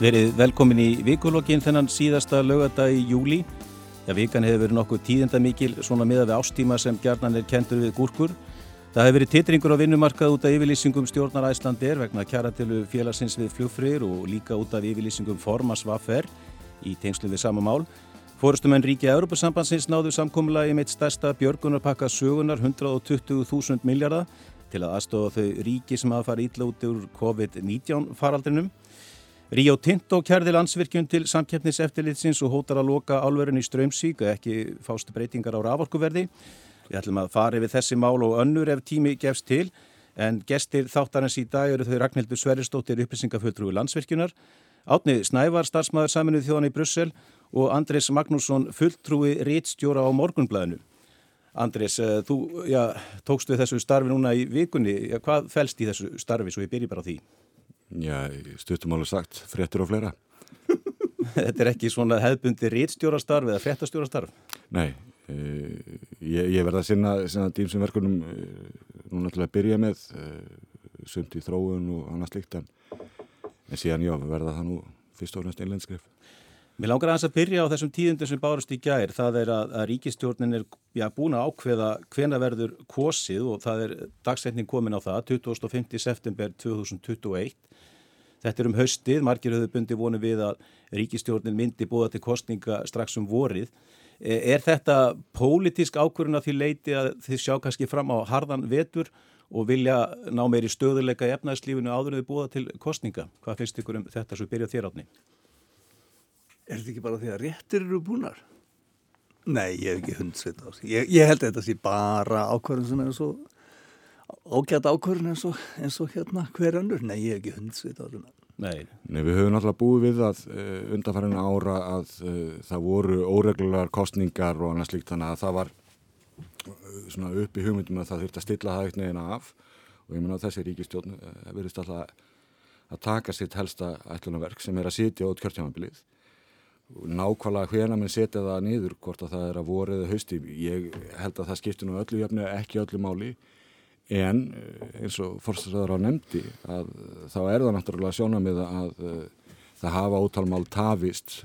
Verið velkomin í vikulokkin þennan síðasta lögadag í júli. Já, vikan hefur verið nokkuð tíðenda mikil svona miða við ástíma sem gerðan er kentur við gúrkur. Það hefur verið titringur á vinnumarkað út af yfirlýsingum stjórnar Æslandir vegna kjaratilu félagsins við flugfrýr og líka út af yfirlýsingum Formas Vaffer í tengslu við sama mál. Fórustumenn ríkja Europasambansins náðu samkómulagi meitt stærsta björgunarpakka sögunar 120.000 miljardar til að aðstofa þau ríki sem að fara ítla út úr COVID-19 faraldrinum. Ríó Tinto kærði landsvirkjun til samkeppniseftilitsins og hótar að loka álverðin í strömsík og ekki fástu breytingar á raforkuverði. Við ætlum að fara yfir þessi mál og önnur ef tími gefst til en gestir þáttarins í dag eru þau Ragnhildur Sverrisdóttir upplýsingafulltrúi landsvirkjunar, Átni Snævar, starfsmæður saminuð þjóðan í Brussel og Andrés Magnússon, fulltrúi réttstjóra á morgunblæðinu. Andrés, eh, þú já, tókstu þessu starfi núna í vikunni. Hvað fælst í þessu starfi svo ég byrji bara á því? Já, stuttum alveg sagt, fréttur og fleira. Þetta er ekki svona hefðbundi rítstjórastarf eða fréttastjórastarf? Nei, e, ég, ég verða að sinna, sinna dýmsum verkunum e, núna til að byrja með, e, sumt í þróun og annað slikt, en, en síðan já, verða það nú fyrst og fremst einlendskrif. Mér langar aðeins að byrja á þessum tíðundum sem bárust í gær. Það er að, að ríkistjórnin er já, búin að ákveða hvena verður kosið og það er dagsetning komin á það, 25. september 2021. Þetta er um haustið, margir höfðu bundi vonu við að ríkistjórnin myndi búa til kostninga strax um vorið. E, er þetta pólitísk ákvörðun að því leiti að þið sjá kannski fram á harðan vetur og vilja ná meiri stöðuleika í efnæðslífinu áður en þið búa til kostninga? Hvað finnst ykkur um þetta svo byrjað þér átni? Er þetta ekki bara því að réttir eru búnar? Nei, ég hef ekki hundsveit á þessu. Ég, ég held að þetta sé bara ákvörðun sem er svo ágætt ákvörðin eins og, eins og hérna hver önnur, nei ég hef ekki hundsvit á þetta Nei. nei, við höfum alltaf búið við að uh, eh, undanfærin ára að uh, það voru óreglulegar kostningar og annað slíkt þannig að það var uh, svona upp í hugmyndum að það þurfti að stilla það eitt neginn af. Og ég menna að þessi ríkistjórn verðist alltaf að taka sitt helsta ætlunarverk sem er að sitja út kjörtjámanbilið nákvæmlega hvena minn setja það niður hvort að það er að voru eða hausti ég held að það skiptir nú öllu jöfni ekki öllu máli en eh, eins og fórstöðar á nefndi að þá er það náttúrulega sjónamið að uh, það hafa ótalmál tafist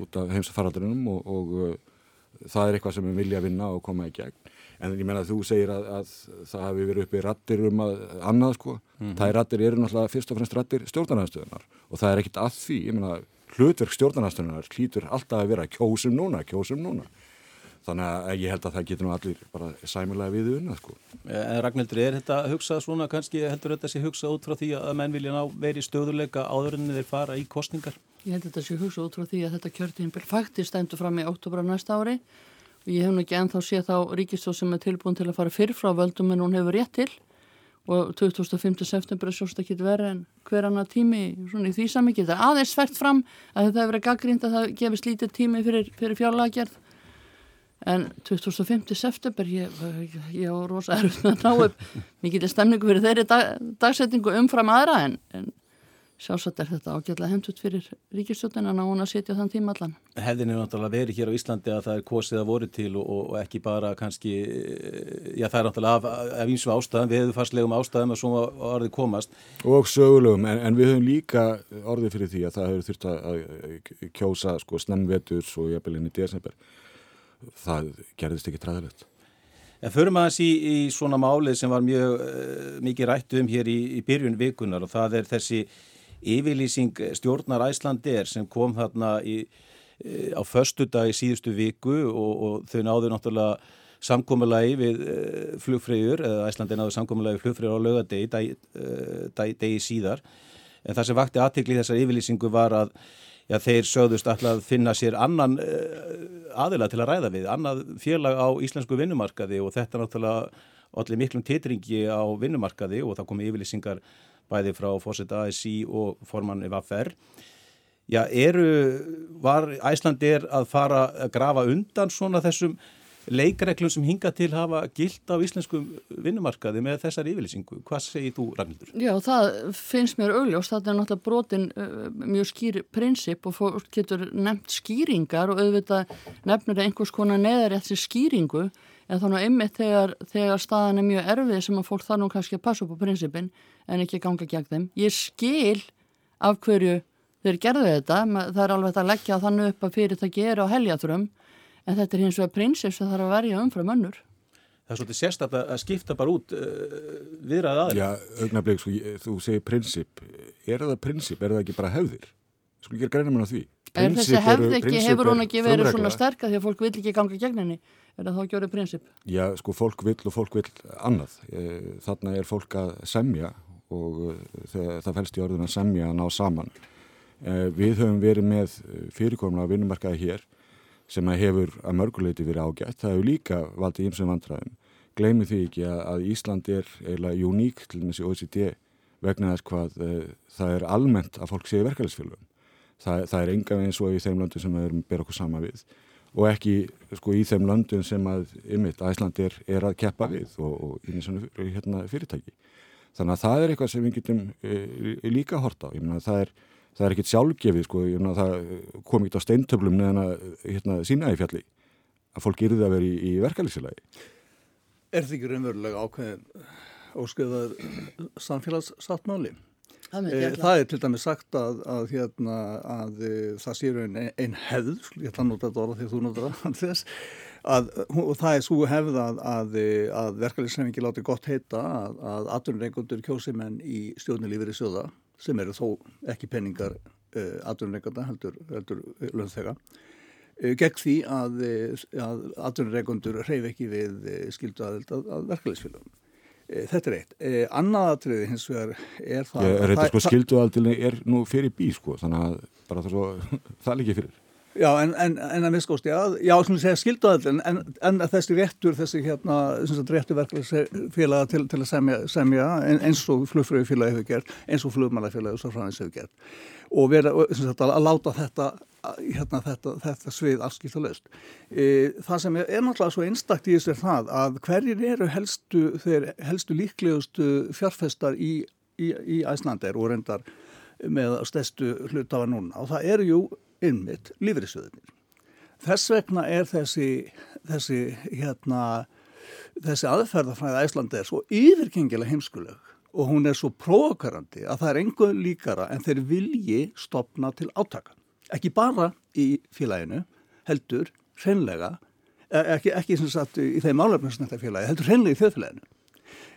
út af heimsafaraldrinum og, og það er eitthvað sem við vilja vinna og koma í gegn. En ég menna að þú segir að, að það hafi verið uppi rattir um að annað sko, mm -hmm. það er rattir eru náttúrulega fyrst og fremst rattir stjórnarnastöðunar og það er ekkit að því, ég menna hlutverk stjórnarnastöðunar hlýtur alltaf að vera kjósum núna, kjósum núna Þannig að ég held að það getur nú allir bara sæmulega við unna sko. En Ragnhildur, er þetta hugsað svona kannski, heldur þetta sé hugsað út frá því að menn vilja ná veri stöðuleika áður en þeir fara í kostningar? Ég held að þetta sé hugsað út frá því að þetta kjörtíðinbíl faktist stændu fram í óttúbra næsta ári og ég hef nú ekki ennþá séð þá ríkistóð sem er tilbúin til að fara fyrr frá völdum en hún hefur rétt til og 2005. september er sjóst ekki verið en hver annar tími svona í því. Það er aðeins svært fram að þetta hefur verið gaggrínd að það gefist lítið tími fyrir, fyrir fjárlagerð en 25. september ég, ég á rosa erfn að ná upp. Mikið stemningu fyrir þeirri dag, dagsetningu umfram aðra en, en sjálfsagt er þetta ágjörlega hendut fyrir ríkistjóttin að ná hún að setja þann tíma allan. Hefðin er náttúrulega verið hér á Íslandi að það er kosið að voru til og, og ekki bara kannski, já það er náttúrulega af, af eins og ástæðum, við hefum farslegum ástæðum að svona orðið komast. Og sögulegum, en, en við höfum líka orðið fyrir því að það hefur þurft að kjósa sko snemvetur og desember það gerðist ekki træðilegt. En förum aðeins í, í svona málið sem var mjög uh, mikið rættu um hér í, í byrjun vikunar og það er þessi yfirlýsing stjórnar Æslandir sem kom þarna í, uh, á förstu dag í síðustu viku og, og þau náðu náttúrulega samkómulagi við uh, flugfreyjur, eða Æslandir náðu samkómulagi við flugfreyjur á lögadegi, degi, degi síðar. En það sem vakti aðtikli þessar yfirlýsingu var að já, þeir sögðust alltaf að finna sér annan uh, aðila til að ræða við, annað félag á íslensku vinnumarkaði og þetta náttúrulega allir miklum titringi á vinnumarkaði og það komi yfirlýsingar bæði frá fósitt ASI og formann VFR. Já, eru, var Æslandir að fara að grafa undan svona þessum leikreglum sem hinga til hafa gilt á íslenskum vinnumarkaði með þessar yfirlýsingu. Hvað segir þú, Ragnhildur? Já, það finnst mér augljóst. Það er náttúrulega brotin uh, mjög skýr prinsip og fólk getur nefnt skýringar og auðvitað nefnir einhvers konar neðar eftir skýringu en þannig að ymmið þegar, þegar staðan er mjög erfið sem að fólk þarf nú kannski að passa upp á prinsipin en ekki ganga gegn þeim. Ég skil af hverju þeir gerðu þetta, það er alveg að leggja þannig upp að fyrirtæki eru á heljaþrum en þetta er hins vegar prinsip sem þarf að verja umfram önnur. Það er svolítið sérstaklega að skipta bara út uh, viðrað aðeins. Já, augnablik, sko, þú segir prinsip. Er það prinsip? Er það ekki bara hefðir? Sko ekki að greina mér á því. Er þessi hefði ekki, hefur hún ekki verið svona sterka því að fólk vil ekki ganga gegn henni? Er það þá ekki verið prinsip? Já, sko, fólk vil og fólk vil annað. Eh, þarna er fólk að semja og eh, það fælst í orðin að semja að ná saman. Eh, við höfum verið með fyrirkomna vinnumarkaði hér sem að hefur að mörguleiti verið ágætt. Það hefur líka valdið ímsum vandræðum. Gleimi því ekki að Ísland er eiginlega uník til þessi OECD vegna þess hvað e, það er almennt að fólk sé í verkefælisfélagum. Það, það er enga veginn svo í þeim löndum sem við erum bera okkur sama við og ekki sko í þeim löndum sem að ymitt að Ísland er, er að keppa við og, og í svona hérna, fyrirtæki. Þannig að það er eitthvað sem við getum e, líka að horta á. Ég meina það er það er ekkit sjálfgefið sko, mena, það kom ekkit á steintöflum neðan að hérna, sína í fjalli að fólk yrði að vera í, í verkefliðsilagi. Er þetta ekki raunverulega ákveðin ósköðar samfélagssáttmáli? Það, e, það er til dæmis sagt að, að, hérna, að það séu einn ein hefð, ég ætla að nota þetta orða því þú nota það þess, að, og það er svo hefð að, að verkefliðsreifingi láti gott heita að aðrunreikundur kjósimenn í stjórnulífið í söða sem eru þó ekki penningar uh, eh, aðrunreikanda heldur, heldur lögþega uh, gegn því að, eh, að aðrunreikundur reyf ekki við skildu aðeld að, að verkefælisfélagum. Þetta er eitt. Annaðatriði hins vegar er það... Ég er þetta sko skildu aðeldinni er nú fyrir bí sko þannig að bara það, svo, það líkir fyrir. Já, en, en, en að miskóst, já, já, svona segja skilduðallin, en, en þessi réttur, þessi hérna, réttur verkefélaga til, til að semja, semja eins og flugfröðufélagi hefur gert, eins og flugmælafélagi og svo frá þess hefur gert og vera, sagt, að láta þetta, hérna, þetta, þetta svið afskilt og löst. E, það sem er, náttúrulega svo einstakt í þessu er það að hverjir eru helstu, þeir helstu líklegustu fjárfestar í, í, í Æslandir og reyndar með stærstu hlutafa núna og það eru jú innmitt lífriðsöðunir. Þess vegna er þessi, þessi, hérna, þessi aðferðafræða Æslandi er svo yfirkengilega heimskuleg og hún er svo prókarandi að það er einhver líkara en þeir vilji stopna til átaka. Ekki bara í félaginu, heldur, hreinlega, e, ekki, ekki sem sagt í þeim álefnarsnættar félagi, heldur hreinlega í þjóðfélaginu.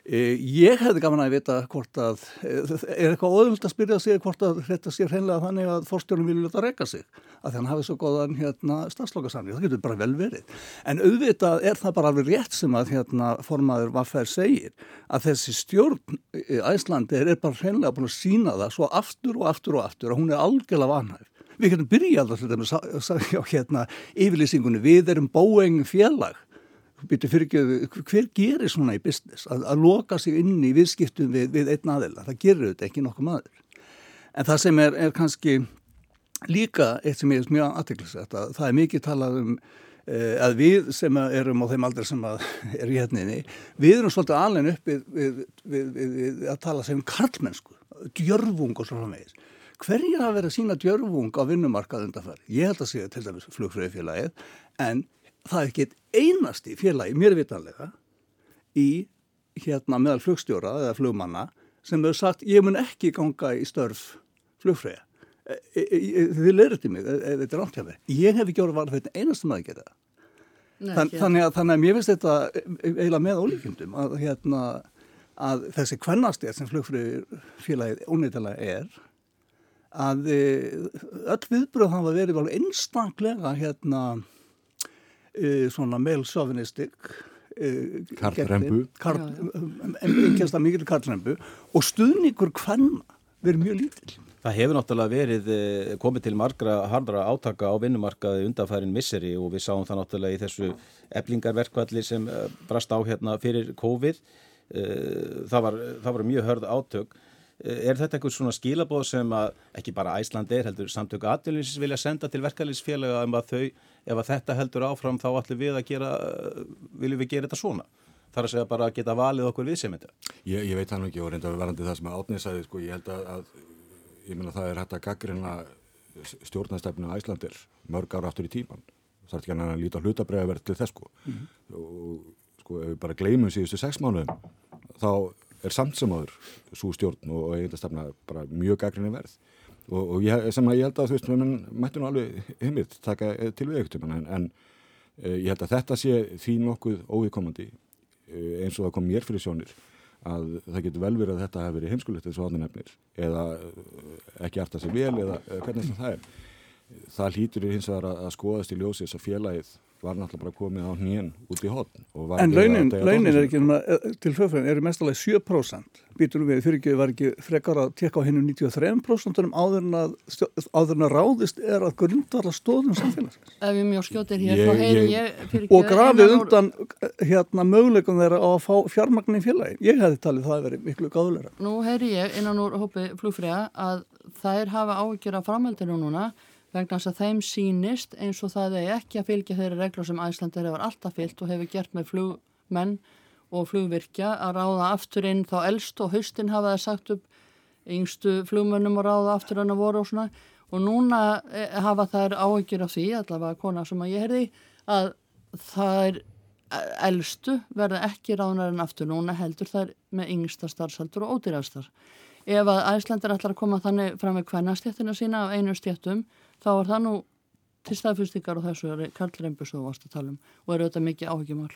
Eh, ég hefði gaman að vita hvort að, eh, er eitthvað óðvöld að spyrja sig hvort að þetta sé hreinlega þannig að fórstjórnum vilja leta reyka sig, að þannig hafi svo góðan hérna stafslokasamling, það getur bara vel verið. En auðvitað er það bara alveg rétt sem að hérna formaður Vaffer segir, að þessi stjórn Æslandi er bara hreinlega búin að sína það svo aftur og aftur og aftur að hún er algjörlega vanhæf. Við getum byrjað alltaf hérna yfirlýsingunni, við erum bóeng félag Fyrir, hver gerir svona í business? Að, að loka sig inn í viðskiptum við, við einn aðeila, það gerir þetta ekki nokkuð maður. En það sem er, er kannski líka eitt sem er mjög aðteglisett að það er mikið talað um eh, að við sem erum á þeim aldrei sem að er í hérninni, við erum svolítið alveg upp við, við, við að tala sem karlmennsku, djörfung og svona meðis hverjir hafa verið að sína djörfung á vinnumarkað undanfæri? Ég held að segja til dæmis flugfröðufélagið en það er ekki einasti félagi, mér vitanlega, í hérna meðal flugstjóra eða flugmanna sem hefur sagt ég mun ekki ganga í störf flugfræða. E, e, e, þið leirur til mig, þetta er ántjáfið. Ég hef ekki orðið varð fyrir einastum að gera það. Þann, þannig, að, þannig að mér finnst þetta eiginlega með ólíkjumdum að, hérna, að þessi kvennastér sem flugfröðufélagið ónýttilega er að öll viðbröð hafa verið einstaklega hérna svona meilsofinistik uh, Karlrembu Engjast að mikil karlrembu og stuðningur hvenna verið mjög lítill Það hefur náttúrulega verið eh, komið til margra hardra átaka á vinnumarkaði undanfærin misseri og við sáum það náttúrulega í þessu eblingarverkvalli sem brast á hérna fyrir COVID. Það var, það var mjög hörð átök. Er þetta eitthvað svona skilabóð sem að ekki bara Æsland er heldur samtök aðlunins vilja senda til verkefælisfélaga um að þau, ef að þetta heldur áfram þá ætlum við að gera, viljum við gera þetta svona? Það er að segja bara að geta valið okkur við sem þetta. Ég, ég veit hann ekki og reynda verðandi það sem að átnisaði, sko, ég held að, að ég menna það er hægt að gaggrina stjórnastefnu á Æslandir mörg ára aftur í tíman. Það er ekki hann að líta hlutabræðaverð til þess, sko. Mm -hmm. Og sko, ef við bara gleymum síðustu sex mánuðum þá er samt sem áður svo stjórn og eigendastefna bara mjög gaggrinni verð og, og ég, sem að ég held að þú veist, menn mættu nú alveg heimilt taka til við ekkert en, en ég held að þetta sé því nokkuð óviðkomandi eins og það kom mér fyrir sjónir að það getur vel verið að þetta hefur verið heimskulegt eins og átni nefnir eða ekki arta sig vel eða hvernig það er það hlýtur hins vegar að skoðast í ljósi þess að félagið var náttúrulega bara komið á hnýjan út í hotn. En launin, launin er ekki eh, til hljóðfæðin, eru mestalega 7%. Býtur við fyrir ekki, var ekki frekar að tekka á hennu 93% um áður en að, áður en að ráðist er að grundvarla stóðum samfélagsins. Ef ég mjög skjótir hér, þá heyri ég fyrir ekki... Og grafið undan hérna möguleikum þeirra á að fá fjármagnin félagi. Ég hefði talið það að veri miklu gáðulegra. Nú heyri ég innan úr hópi flugfræða að þær hafa áhyggjur af framhaldinu núna vegna þess að þeim sínist eins og það er ekki að fylgja þeirri reglur sem Æslandir hefur alltaf fylgt og hefur gert með flugmenn og flugvirkja að ráða aftur inn. Þá eldst og haustin hafa það sagt upp yngstu flugmönnum að ráða aftur en að voru og svona. Og núna eh, hafa þær áhyggjur af því, allavega kona sem að ég herði að það er eldstu verða ekki ráðnar en aftur. Núna heldur þær með yngsta starfsaldur og ódýrastar. Ef að Æslandir ætlar að koma þannig fram með hvernastjættina sína af einu stjættum þá er það nú til staðfyrstingar og þessu er Karl Rembjörns þú varst að tala um og eru þetta mikið áhyggjumál.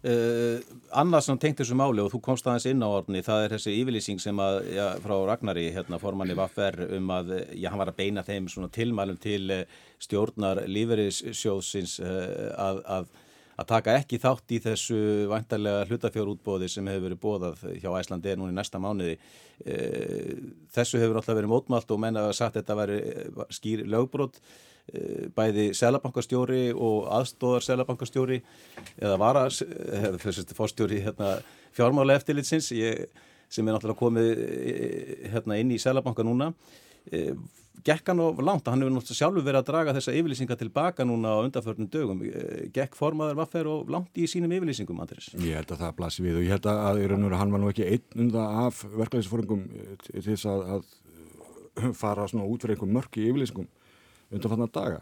Uh, Annars sem tengt þessu máli og þú komst aðeins inn á orðni það er þessi yfirlýsing sem að já, frá Ragnari, hérna, formanni Vaffer um að, já, hann var að beina þeim tilmælum til uh, stjórnar líferissjóðsins uh, að, að að taka ekki þátt í þessu vantarlega hlutafjórútbóði sem hefur verið bóðað hjá Æslandi núna í næsta mánuði. E, þessu hefur alltaf verið mótmált og menna að sagt þetta væri skýr lögbrót e, bæði selabankastjóri og aðstóðar selabankastjóri eða vara fórstjóri hérna, fjármála eftirlitsins sem er náttúrulega komið hérna, inn í selabanka núna gekk hann of langt, hann hefur náttúrulega sjálfur verið að draga þessa yfirlýsinga tilbaka núna á undanförnum dögum, eh, gekk formaður vaffer og langt í sínum yfirlýsingum, Andris? Ég held að það blasir við og ég held að raunur, hann var nú ekki einn undan af verklæðisforungum eh, til þess að, að fara svona út fyrir einhver mörk í yfirlýsingum undanfannar daga,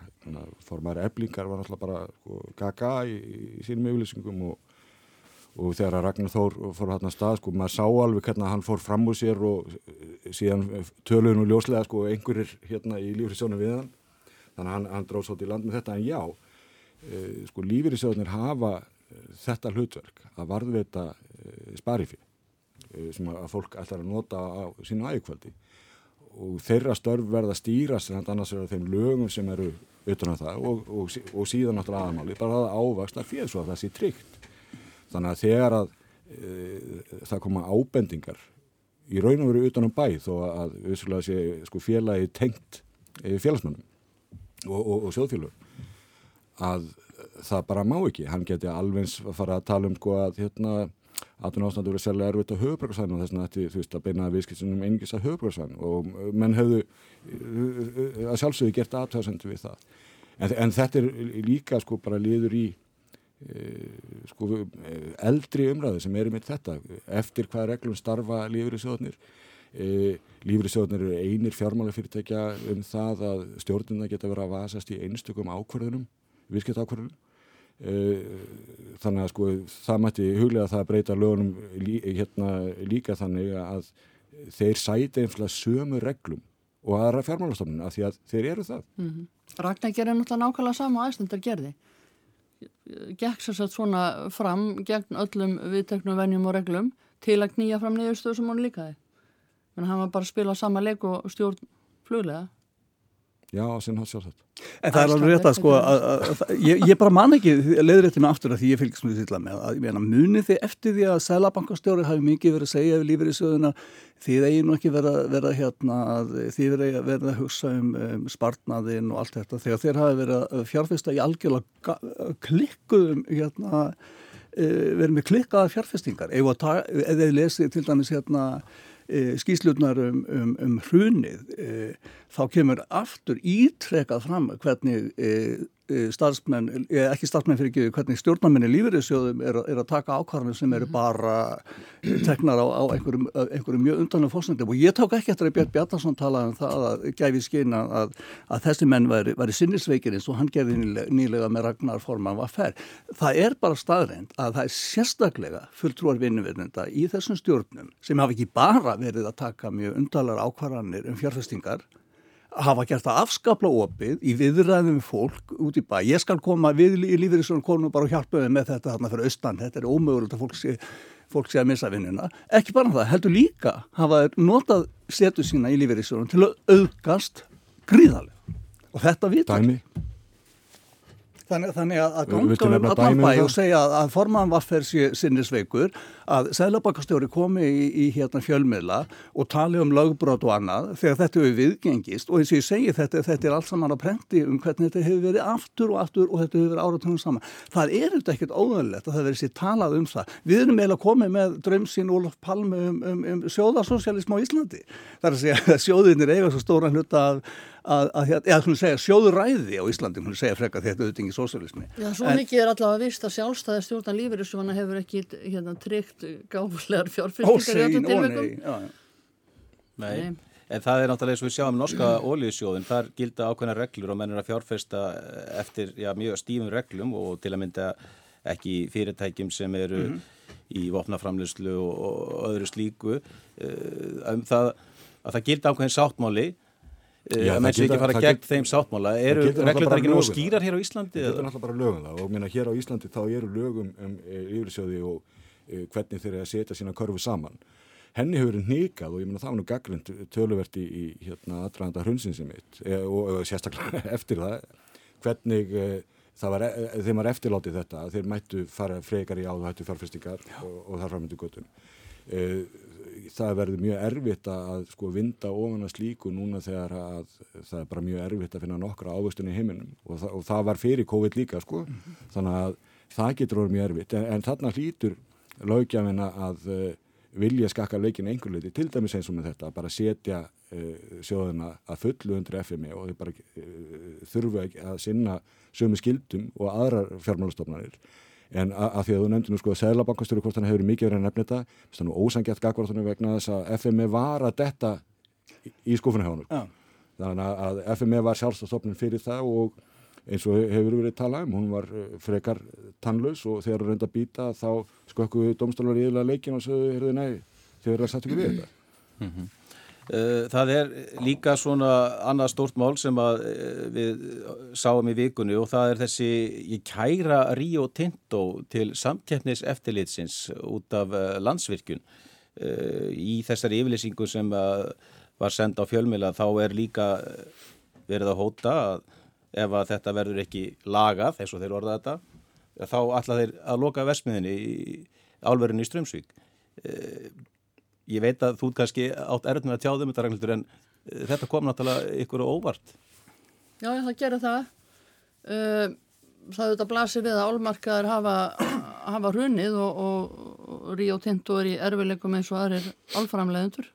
formaður eblingar var náttúrulega bara sko, gaga í, í sínum yfirlýsingum og og þegar að Ragnar Þór fór hann að stað sko, maður sá alveg hvernig hann fór fram úr sér og eh, síðan töluðin og ljóslega sko einhverjir hérna í lífriðsjónu við hann. Þannig að hann, hann dráð svolítið í land með þetta. En já, e, sko lífriðsjónir hafa e, þetta hlutverk að varðveita e, sparifi sem að fólk ætlar að nota á sínu ægkvöldi og þeirra störf verða stýrast en annars er það þeim lögum sem eru utan á um það og, og, og síðan náttúrulega aðmáli bara það ávaksna fyrir svo að það sé tryggt þannig að þegar að e, það koma ábendingar í raun og veru utan á um bæ þó að vissulega sé sko, félagi tengt e, félagsmannum og, og, og sjóðfélur að það bara má ekki, hann geti alveg að fara að tala um sko að hérna aðtun ástandur verið sérlega erfitt á höfubröksaðin og þess vegna þetta, þú veist, að beina viðskiptunum einingis að höfubröksaðin og menn hefðu að sjálfsögðu gert aðtöðsendu við það. En, en þetta er líka sko bara liður í sko, eh, eldri umræðu sem er um þetta eftir hvað reglum starfa lífriðsjóðnir e, lífriðsjóðnir eru einir fjármálafyrirtækja um það að stjórnuna geta verið að vasast í einstökum ákvarðunum virkett ákvarðunum e, þannig að sko það mætti huglega það að breyta lögunum lí, hérna, líka þannig að þeir sæti einslega sömu reglum og aðra fjármálastofnun af því að þeir eru það. Mm -hmm. Ragnar gerir náttúrulega nákvæmlega sama aðstundar gerði gekk sér satt svona fram gegn öllum viðteknum venjum og reglum til að knýja fram niðurstöðu sem hún líkaði. Þannig að hann var bara að spila sama leik og stjórn fluglega. Já, sem það sjálfsagt. En það er alveg rétt að sko, að, að, að, ég, ég bara man ekki leðréttinu aftur að því ég fylgst mjög með. Að ég meina muni þið eftir því að sælabankastjóri hafi mikið verið að segja við lífur í söguna því það eigi nú ekki verið að vera hérna því verið að vera að hugsa um, um spartnaðinn og allt þetta. Þegar þeir hafi verið að fjárfesta í algjörlega klikkuðum hérna e, verið með klikkaða fjárfestingar. Eða þið lesið til dæmis hérna e, skýslutnar um, um, um hrunið e, þá kemur aftur ítrekað fram hvernig e, e, starfsmenn, e, ekki starfsmenn fyrir ekki, hvernig stjórnarmenni lífeyrissjóðum er, er að taka ákvarðanir sem eru mhm. bara teknar á, á einhverjum, einhverjum mjög undanlega fórsendum og ég tók ekki eftir að Björn Bjartarsson talaði um það að gæfi skina að, að þessi menn væri, væri sinnisveikir eins og hann gerði nýlega, nýlega með Ragnar Forman var fær. Það er bara staðreind að það er sérstaklega fulltrúar vinnuverðinda í þessum stjórnum sem hafa ekki bara verið að taka mjög undanlegar ákvarðanir um fjárfestingar hafa gert það afskapla opið í viðræðum fólk út í bæ. Ég skal koma við í lífeyrisjónum konum bara og hjálpa þau með þetta þarna fyrir austan. Þetta er ómögulegt að fólk sé, fólk sé að missa vinnuna. Ekki bara það, heldur líka hafa notað setu sína í lífeyrisjónum til að auðgast gríðarlega. Og þetta vitur. Dæmi? Þannig, þannig að ganga um allan bæ og segja að, að forman vaffer sinnisveikur að Sæðlabakastjóri komi í, í hérna fjölmiðla og tali um lögbrot og annað þegar þetta hefur viðgengist og eins og ég segi þetta, þetta er allt saman að prenti um hvernig þetta hefur verið aftur og aftur og þetta hefur verið áratungum saman. Það er þetta ekkert óðurlegt að það verið sér talað um það. Við erum eiginlega komið með drömsinn Ólaf Palme um, um, um sjóðarsocialism á Íslandi. Það er að segja að sjóðinir eiga svo stóran hluta af að, að, að, að segja, sjóður ræði á Íslandi, hún segja frekka þetta auðvitað ekki sósjálismi. Já, svo en, mikið er allavega vist að sjálfstæði stjórnan lífeyrisvana hefur ekki hérna, tryggt gáfulegar fjárfyrstingar í öllum tilvægum. Nei, en það er náttúrulega eins og við sjáum norska ólíðsjóðin, þar gilda ákveðna reglur og mennur að fjárfesta eftir já, mjög stífum reglum og til að mynda ekki fyrirtækjum sem eru mm -hmm. í vopnaframlöslu og, og öðru slíku eh, um það að það gilda ákveðin sáttmáli Já, að menn sé ekki fara gegn þeim sáttmála. eru reglundar ekki nú skýrar hér á Íslandi? Þetta er náttúrulega bara lögum það. Og minna hér á Íslandi þá eru lögum um e, yfirsjóði og e, hvernig þeir eru að setja sína körfu saman. Henni hefur nýkað og ég minna það var nú gaglind tölverti í hérna aðdraganda hrunsinsi mitt e, og, og sérstaklega eftir það hvernig e, það var, þeim var eftirlátið þetta þeir mættu fara frekar í áðuhættu fjárfestingar og, og þar framöndu göttum það verður mjög erfitt að sko vinda ofan að slíku núna þegar að það er bara mjög erfitt að finna nokkra ávöxtunni í heiminum. Og, þa og það var fyrir COVID líka sko. Mm -hmm. þannig að það getur orðið mjög erfitt. En, en þarna hlýtur lögjafina að uh, vilja skakka leikin einhver leiti til dæmis eins og með þetta að bara setja uh, sjóðuna að fullu undir FMI og þau bara uh, þurfu ekki að sinna sömu skildum og aðrar fjármálastofnarnir en að því að þú nefndi nú sko að Sælabankastöru hvort hann hefur mikið verið að nefna þetta það er nú ósangjart gagvartunum vegna þess að FME var að detta í skúfunahjónur ja. þannig að FME var sjálfstofnun fyrir það og eins og hefur verið talað um, hún var eh, frekar tannlaus og þegar það reynda að býta þá skökkuðu domstólar í yfirlega leikin og sögðu, heyrðu nei, þeir eru að setja ekki við þetta mm -hmm. Eh, það er líka svona annað stórt mál sem eh, við sáum í vikunni og það er þessi ég kæra Rio Tinto til samkeppnis eftirlitsins út af eh, landsvirkjun. Í þessari yfirlýsingu sem var senda á fjölmila þá er líka verið að hóta að ef að þetta verður ekki lagað, þess að þeir orða þetta þá ætla þeir að loka versmiðinni álverðinni í Strömsvík ég veit að þú kannski átt erður með að tjáðum þetta reglur en uh, þetta kom náttúrulega ykkur og óvart. Já, það gerir það. Uh, það er þetta blasir við að álmarkaður hafa, hafa hrunnið og, og, og Ríó Tinto er í erfileikum eins og aðrir álframleðendur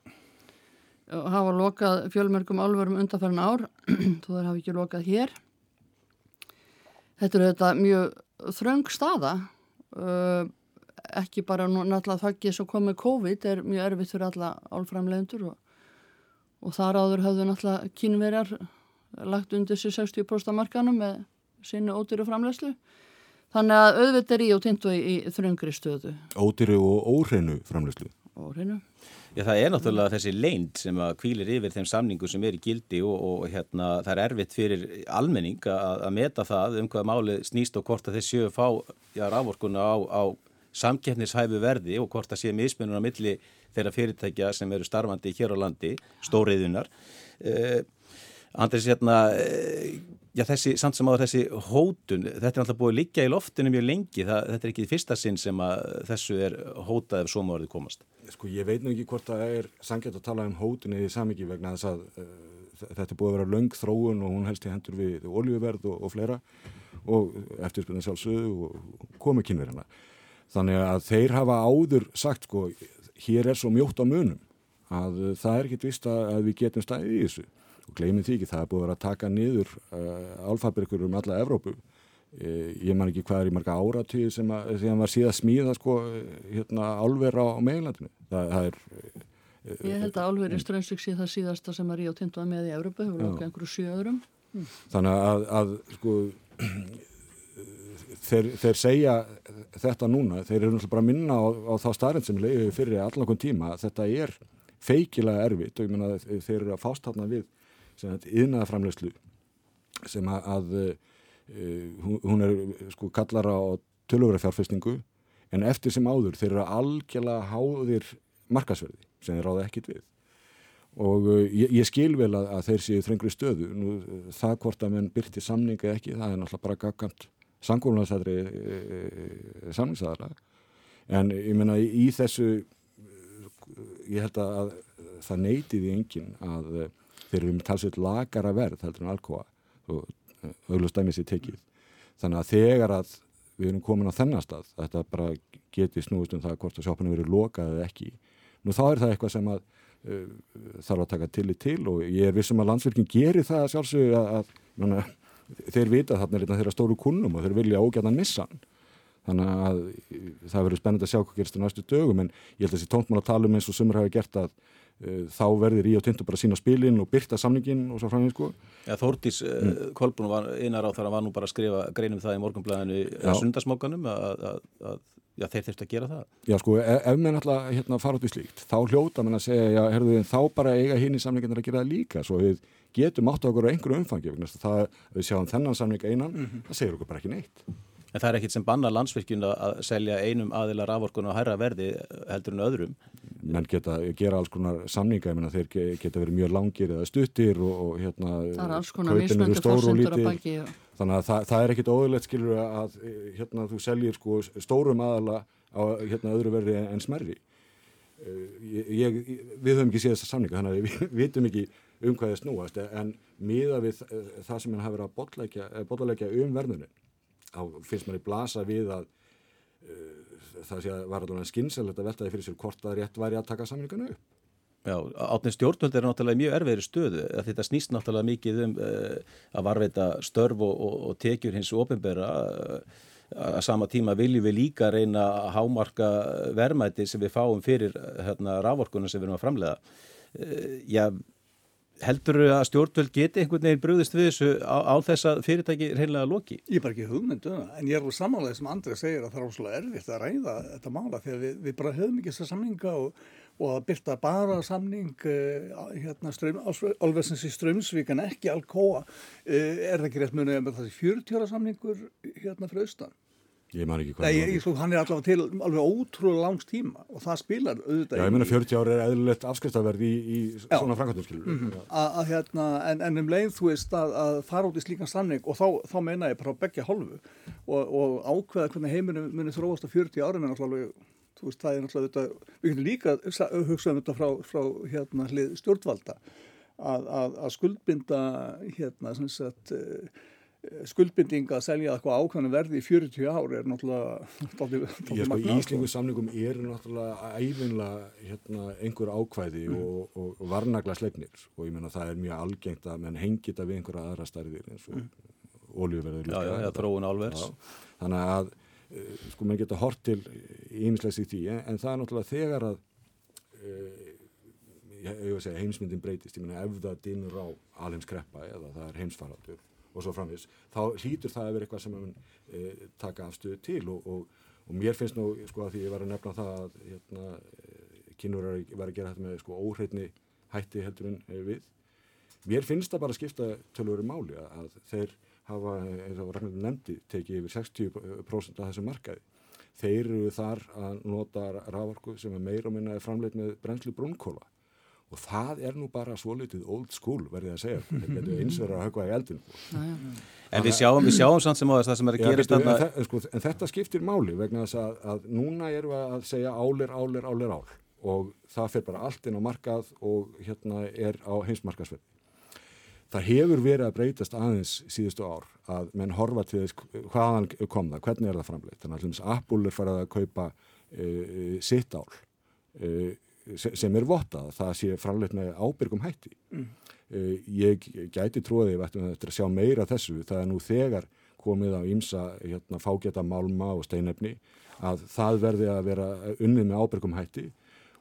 og hafa lokað fjölmörgum álverum undanferðin ár þú þar hafi ekki lokað hér. Þetta er þetta mjög þröng staða. Uh, ekki bara náttúrulega þakkið sem kom með COVID er mjög erfitt fyrir alla álframlegundur og, og þar áður hafðu náttúrulega kynverjar lagt undir sér 60% markanum með sínu ódýru framlegslu þannig að auðvitað er í og tindu í, í þröngri stöðu. Ódýru og óhreinu framlegslu Óhreinu. Já það er náttúrulega þessi leind sem að kvílir yfir þeim samningu sem er í gildi og, og hérna það er erfitt fyrir almenning að, að meta það um hvaða máli snýst og hvort að að fá já, rávorkuna á, á samkeppnishæfu verði og hvort það sé mismunum á milli þeirra fyrirtækja sem eru starfandi hér á landi, stóriðunar. Uh, Andris, hérna, uh, já, þessi, samt sem áður þessi hótun, þetta er alltaf búið liggja í loftinu mjög lengi, það, þetta er ekki fyrsta sinn sem þessu er hótað ef svo maður komast. Sko, ég veit nú ekki hvort það er sangjart að tala um hótun eða samiki vegna þess að uh, þetta er búið að vera löng þróun og hún helst í hendur við oljuverð og, og fleira og eftirspunni sjálfsögðu og komi kynverðina. Þannig að þeir hafa áður sagt sko, hér er svo mjótt á munum að það er ekkit vist að við getum stæðið í þessu. Og gleymið því ekki, það er búið að vera að taka niður uh, álfabrikkur um alla Evrópu. Uh, ég man ekki hvað er í marga áratíð sem, að, sem var síðan smíða sko, hérna, álver á, á meginlandinu. Það, það er Ég held að álverið Strömsvík sé það síðasta sem að Ríó Tindu að með í Európa, hefur lokað einhverju sjöðurum. Þannig að, að sko, þeir, þeir segja þetta núna, þeir eru náttúrulega bara að minna á, á þá starrend sem leiði fyrir allanakon tíma að þetta er feikilega erfitt og ég menna þeir eru að fástafna við yðnaða framlegslu sem að, að uh, hún er sko kallar á tölurverðarfjárfestingu en eftir sem áður þeir eru algjörlega háðir markasverði sem þeir ráða ekkit við. Og uh, ég, ég skil vel að, að þeir séu þrengri stöðu. Nú, það hvort að menn byrti samninga ekki það er náttúrulega bara gaggant sangólunarstæðri e, e, samningsaðala en ég menna í, í þessu ég held að það neytiði engin að e, þeir eru með talsveit lagara verð heldur en alkoa og auðvitað sér tekið. Þannig að þegar að við erum komin á þennan stað þetta bara geti snúist um það hvort að sjópunum verið lokað eða ekki. Nú þá er það eitthvað sem að uh, þarf að taka til í til og ég er vissum að landsverkin gerir það sjálfsög að, að þeir vita þarna er þeirra stóru kunnum og þeir vilja ógæðan missa hann þannig að það verður spennend að sjá hvað gerist á næstu dögum en ég held að þessi tóntmál að tala um eins og sumur hafi gert að uh, þá verður í og tindu bara sína spilin og byrta samningin og svo framins sko. ja, Þórtís uh, mm. Kolbrún einar á þar að var nú bara að skrifa greinum það í morgunblæðinu sundasmókanum að, að, að já, þeir þurft að gera það. Já, sko, ef, ef menn alltaf hérna, fara út í slíkt, þá hljóta menn að segja, já, herðu þá bara eiga hinn í samlingarnir að gera það líka, svo við getum átt á okkur á einhverju umfangi, það við sjáum þennan samling einan, mm -hmm. það segir okkur bara ekki neitt. En það er ekkit sem banna landsvirkjun að selja einum aðila raforkun og hæra verði heldur en öðrum? Menn geta gera alls konar samninga, ég menna þeir geta verið mjög langir eða stuttir og, og hérna Það er alls konar mismöndu fórsendur að baki. Þannig að það, það er ekkit óðurlegt skilur að hérna þú seljir sko stórum aðala á hérna öðru verði en smerri. Ég, ég, við höfum ekki séð þessa samninga þannig að við vitum ekki um hvað það snúast en miða við það sem hann hafi verið að botleggja um verðunin þá finnst manni blasa við að uh, það sé að var alveg skynsælegt að veltaði fyrir sér hvort að rétt væri að taka samlinganu upp. Já, átnið stjórnvöld er náttúrulega mjög erfiðri stöðu að þetta snýst náttúrulega mikið um uh, að varveita störf og, og, og tekjur hins ofinbera uh, að sama tíma viljum við líka reyna að hámarka verðmæti sem við fáum fyrir hérna, rávorkunum sem við erum að framlega. Já, heldur að stjórnvöld geti einhvern veginn brúðist við þessu á, á þess að fyrirtæki reynlega loki? Ég er bara ekki hugmyndu um en ég er úr samanlega sem Andrið segir að það er óslulega erfitt að ræða þetta mála þegar við, við bara höfum ekki þessa samninga og, og að byrta bara samning uh, hérna alveg í Strömsvík en ekki Alcoa uh, er það ekki rétt munið með þessi 40 ára samningur hérna fyrir austan? Ég man ekki hvað Nei, ég, hann er allavega til alveg ótrúlega langs tíma og það spilar auðvitað Já, ég meina 40 ári er eðlulegt afskriftaverð í, í svona framkvæmtum, skilur mm -hmm. að, hérna, en, en um leið þú veist að, að fara út í slíkan samning og þá, þá meina ég bara begja hálfu og, og ákveða hvernig heiminu muni þróast á 40 árin en alltaf þú veist, það er alltaf þetta við getum líka hugsað um þetta frá, frá hérna hlið stjórnvalda að, að skuldbinda hérna, sem sagt skuldbindinga að selja eitthvað ákvæmlega verði í 40 ári er náttúrulega Ég sko í Íslingu samningum er náttúrulega æfinlega hérna, einhver ákvæði mm. og, og, og varnagla slegnir og ég menna það er mjög algengt að menn hengi þetta við einhverja aðra starfir eins og mm. oljuverður Já, já, já, þróun álvers. Þannig að uh, sko mann geta hort til ímislegs í því en, en það er náttúrulega þegar að uh, ég að segja heimsmyndin breytist, ég menna ef það dinur á alheimskreppa eða það er heimsfaraldur og svo framvis, þá hlýtur það að vera eitthvað sem mann e, taka afstöðu til og, og, og mér finnst nú, sko að því ég var að nefna það að hérna, kynur var að gera þetta með sko óhreitni hætti heldur en e, við. Mér finnst það bara að skipta tölvöru máli að þeir hafa, eins og Ragnar nefndi, tekið yfir 60% af þessum markaði. Þeir eru þar að nota raforku sem er meira og minna framleitt með brennslu brúnkóla og það er nú bara svo litið old school verðið að segja, þetta getur eins verið að högva í eldin En við sjáum við sjáum samt sem á þess að sem er að gera stanna en, sko, en þetta skiptir máli vegna þess að, að núna erum við að segja álir, álir, álir, ál. Og það fyrir bara allt inn á markað og hérna er á heimsmarkaðsverð Það hefur verið að breytast aðeins síðustu ár að menn horfa til þess hvaðan kom það, hvernig er það framleitt? Þannig að Apple er farið að kaupa e, sitt ál e, sem er vottað, það sé framleitt með ábyrgum hætti. Mm. Ég gæti tróðið eftir að sjá meira þessu, það er nú þegar komið á ímsa hérna, fágeta málma og steinefni að það verði að vera unnið með ábyrgum hætti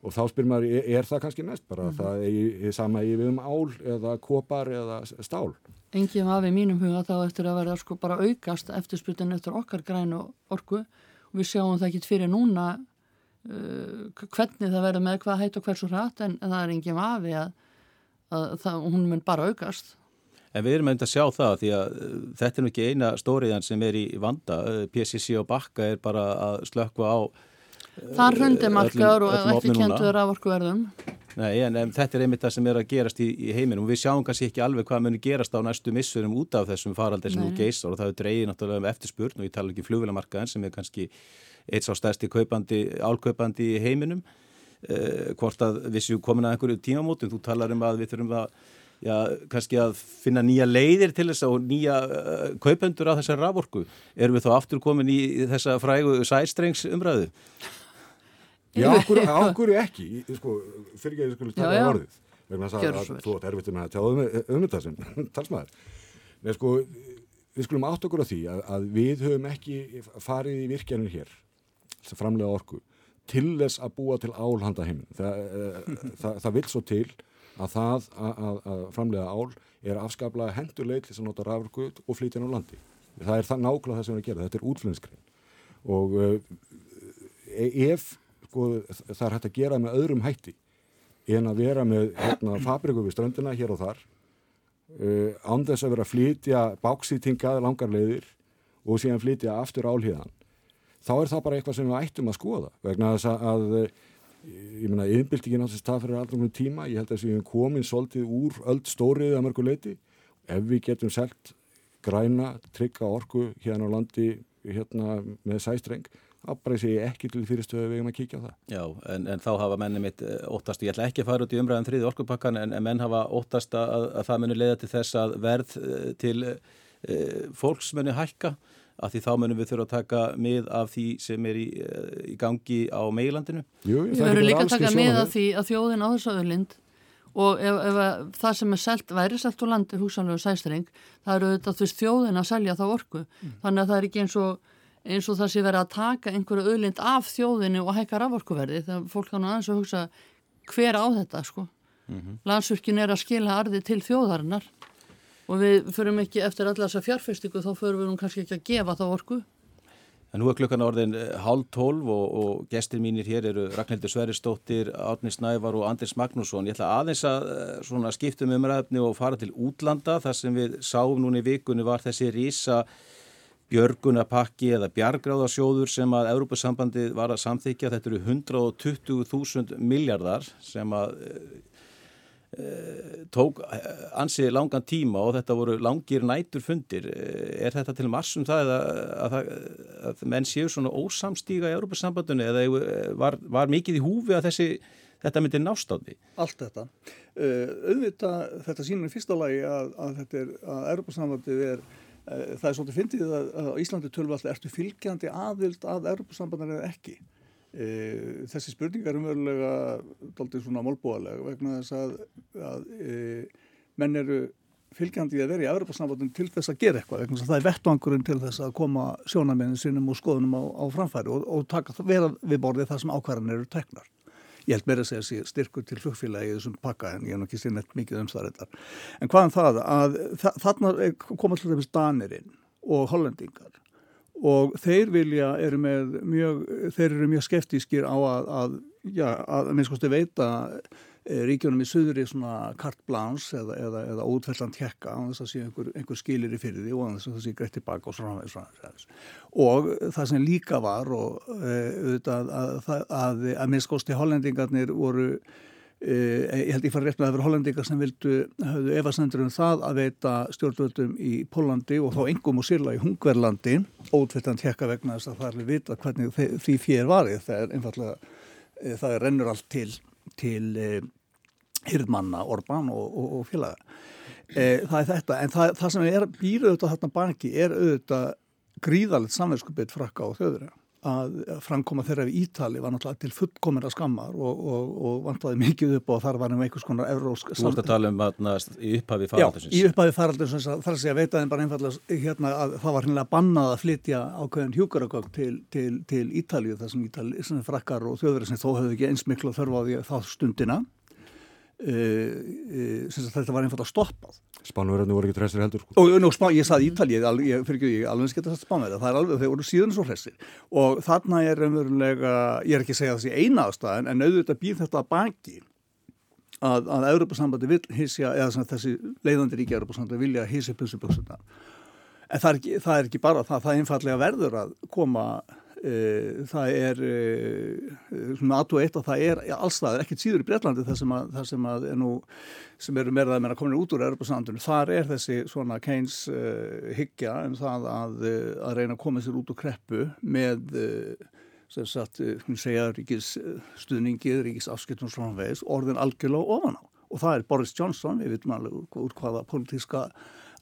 og þá spyr maður, er, er það kannski næst bara mm. það er sama í við um ál eða kopar eða stál? Engið hafi í mínum huga þá eftir að verða sko bara aukast eftirspytin eftir okkar grænu orku og við sjáum það ekki fyrir núna hvernig það verður með hvað heit og hversu hratt en, en það er engið hafi að, að það, hún mun bara aukast En við erum auðvitað að sjá það því að uh, þetta er nú ekki eina stóriðan sem er í vanda. Uh, PCC og Bakka er bara að slökka á Það hrundi markaður og ekki kentur af orkuverðum. Nei, en, en þetta er einmitt það sem er að gerast í, í heiminum. Við sjáum kannski ekki alveg hvað munir gerast á næstu missurum út af þessum faraldir sem nú geysar og það er dreyið náttúrulega um eftirspurn og ég tala ekki um flugvilamarkaðin sem er kannski eitt sá stærsti kaupandi, álkaupandi í heiminum. Eh, hvort að við séum komin að einhverju tímamótum, þú talar um að við þurfum að Já, kannski að finna nýja leiðir til þess og nýja uh, kaupendur á þessar raforku. Erum við þá aftur komin í þessa frægu sæstrengs umræðu? Já, ákveður ekki, sko, fyrir ekki að ég skulle taka á orðið, vegna þess að, að þú átt erfitt með að tjáða um, um þetta sem talsmaður. Nei, sko, við skulum átt okkur á því að, að við höfum ekki farið í virkjanum hér, að framlega orku, til þess að búa til álhanda heiminn. Það, eh, það, það vil svo til að það að, að framlega ál er afskaplega hendurleik til að nota rafurku og flytja inn á landi. Það er það nákvæmlega það sem við erum að gera, þetta er útflöðinskrein og uh, ef sko, það er hægt að gera með öðrum hætti en að vera með hérna, fabriku við ströndina hér og þar uh, án þess að vera að flytja báksýtingað langar leiðir og síðan flytja aftur álhíðan þá er það bara eitthvað sem við ættum að skoða vegna þess að, að ég menna, yfirbildingin á þess að það fyrir allra mjög tíma, ég held að við erum komin svolítið úr öll stóriðið að mörgu leiti ef við getum selt græna, trygga orku hérna á landi hérna með sæstreng þá bara ég ekki til fyrirstöðu við um að kíkja á það. Já, en, en þá hafa menni mitt eh, óttast, ég ætla ekki að fara út í umræðan um þriði orkupakkan, en, en menn hafa óttast að, að það muni leiða til þess að verð eh, til e, fólks muni hækka, af því þá munum við þurfa að taka mið af því sem er í, í gangi á meilandinu. Jú, við verðum líka að taka mið af því að þjóðin á þessu öðlind og ef, ef það sem er selt, væri selt úr landi húsanlegu sæstring, það eru þetta veist þjóðin að selja þá orku, mm. þannig að það er ekki eins og eins og það sé verið að taka einhverju öðlind af þjóðinu og hækka raforkuverði þegar fólk kannu aðeins að hugsa hver á þetta sko mm -hmm. landsvirkinn er að skila arði til þjóðarinnar og við förum ekki eftir allar þessa fjárfestingu þá förum við nú kannski ekki að gefa þá orku En nú er klukkan orðin hálf tólf og, og gestir mínir hér eru Ragnhildur Sveristóttir, Árni Snævar og Andris Magnússon. Ég ætla aðeins að skiptum umræðni og fara til útlanda. Það sem við sáum núni í vikunni var þessi rísa björgunapakki eða bjargráðasjóður sem að Európa-sambandið var að samþykja. Þetta eru 120.000 miljardar sem að e, tók ansi langan tíma og þetta voru langir nætur fundir. Er þetta til marsum það að, að, að menn séu svona ósamstíga í Európa-sambandinu eða var, var mikið í húfi að þessi, þetta myndi nástáði? Allt þetta. Uh, auðvitað þetta sínur í fyrsta lagi að, að þetta er að Európa-sambandið er Eh, það er svolítið fyndið að, að Íslandi tölva alltaf ertu fylgjandi aðvild að Europasambandar eða ekki. E, þessi spurningar er umverulega doldið svona málbúalega vegna þess að, að e, menn eru fylgjandi að vera í Europasambandin til þess að gera eitthvað vegna þess að það er vettvangurinn til þess að koma sjónamennin sínum og skoðunum á, á framfæri og, og taka, vera við borðið það sem ákvarðan eru teknar. Ég held meira að segja að styrkur til flugfélagi þessum pakka en ég hef nokkið sér neitt mikið um það reyndar. En hvaðan um það að þarna koma alltaf þess danirinn og hollendingar og þeir vilja, eru með mjög, þeir eru mjög skeftískir á að, að já, að minnst kosti veita Eh, ríkjónum í söðri svona kart bláns eða, eða, eða útfelland hjekka á þess að sé einhver, einhver skilir í fyrir því og þess að það sé greitt tilbaka og svona, svona og það sem líka var og e, að, að, að, að minnskósti hollendingarnir voru ég held ég fara rétt með að voru hollendingar sem vildu hafðu efasendur um það að veita stjórnvöldum í Pólandi og þá engum og sérla í Hungverlandi ótfelland hjekka vegna þess að það er vita hvernig því fér varið það er einfallega, það er rennur allt til til eh, hyrðmanna, Orbán og, og, og félaga. Eh, það er þetta, en það, það sem er býrið auðvitað þarna banki er auðvitað gríðalegt samverðskupið frakka á þjóður að framkoma þeirra við Ítali var náttúrulega til fullkomina skammar og, og, og vantaði mikið upp og þar var um einhvers konar evrósk Þú ert að tala um að í upphafi faraldursins. Já, í upphafi faraldursins þar sé að veitaðin bara einfallega hérna, að það var hinnlega bannað að flytja ákveðin hjúkaragögg til, til, til Ítalju þar sem Ítali, sem frakkar og þjóður sem þó hefðu ekki eins miklu að þörfa á því þá stundina Uh, uh, þetta var einfalda stoppað. Spánverðarnir voru ekki tressir heldur sko. og nú, spá, ég saði Ítali, ég, ég fyrir ekki alveg skemmt að spánverða, það er alveg, þeir voru síðan svo hressir. Og þarna er umverulega ég er ekki að segja þessi eina ástæðan en auðvitað býð þetta að baki að, að Europasambandi vil hísja eða þessi leiðandi ríki Europasambandi vilja hísja pulsuböksuna en það er, ekki, það er ekki bara það, það einfallega verður að koma það er uh, svona aðtú eitt að það er allstaðar, ekkert síður í Breitlandi þar sem, að, þar sem, að er nú, sem eru meira að meina komin út úr Europasandunum, þar er þessi svona Keynes uh, hyggja um það að, að reyna að koma sér út úr kreppu með sem sagt, segja ríkisstuðningi, ríkisafskiptum svona veis, orðin algjörlega ofan á. Og það er Boris Johnson, við vitum alveg úr hvaða politíska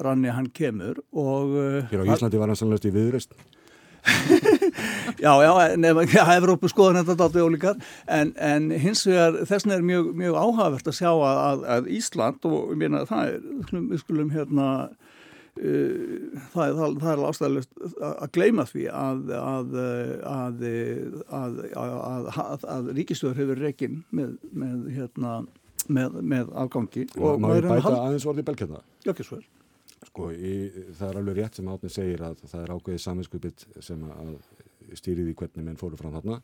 ranni hann kemur og Hér á Íslandi var hann sannlega í viðröst já, já, nefnum, já, Evrópu skoðan þetta dátu ólíkar, en, en hins vegar þessin er mjög, mjög áhagvert að sjá að, að, að Ísland og ég meina það er, við skulum hérna uh, það er, það er ástæðilegt að gleima því að að að ríkistöður hefur reygin með, með hérna með, með afgangi og maður bæta aðeins orði belkjörna Já, ekki svo er Sko, í, það er alveg rétt sem Átni segir að það er ákveðið saminskupið sem að stýrið í hvernig menn fóru fram þarna.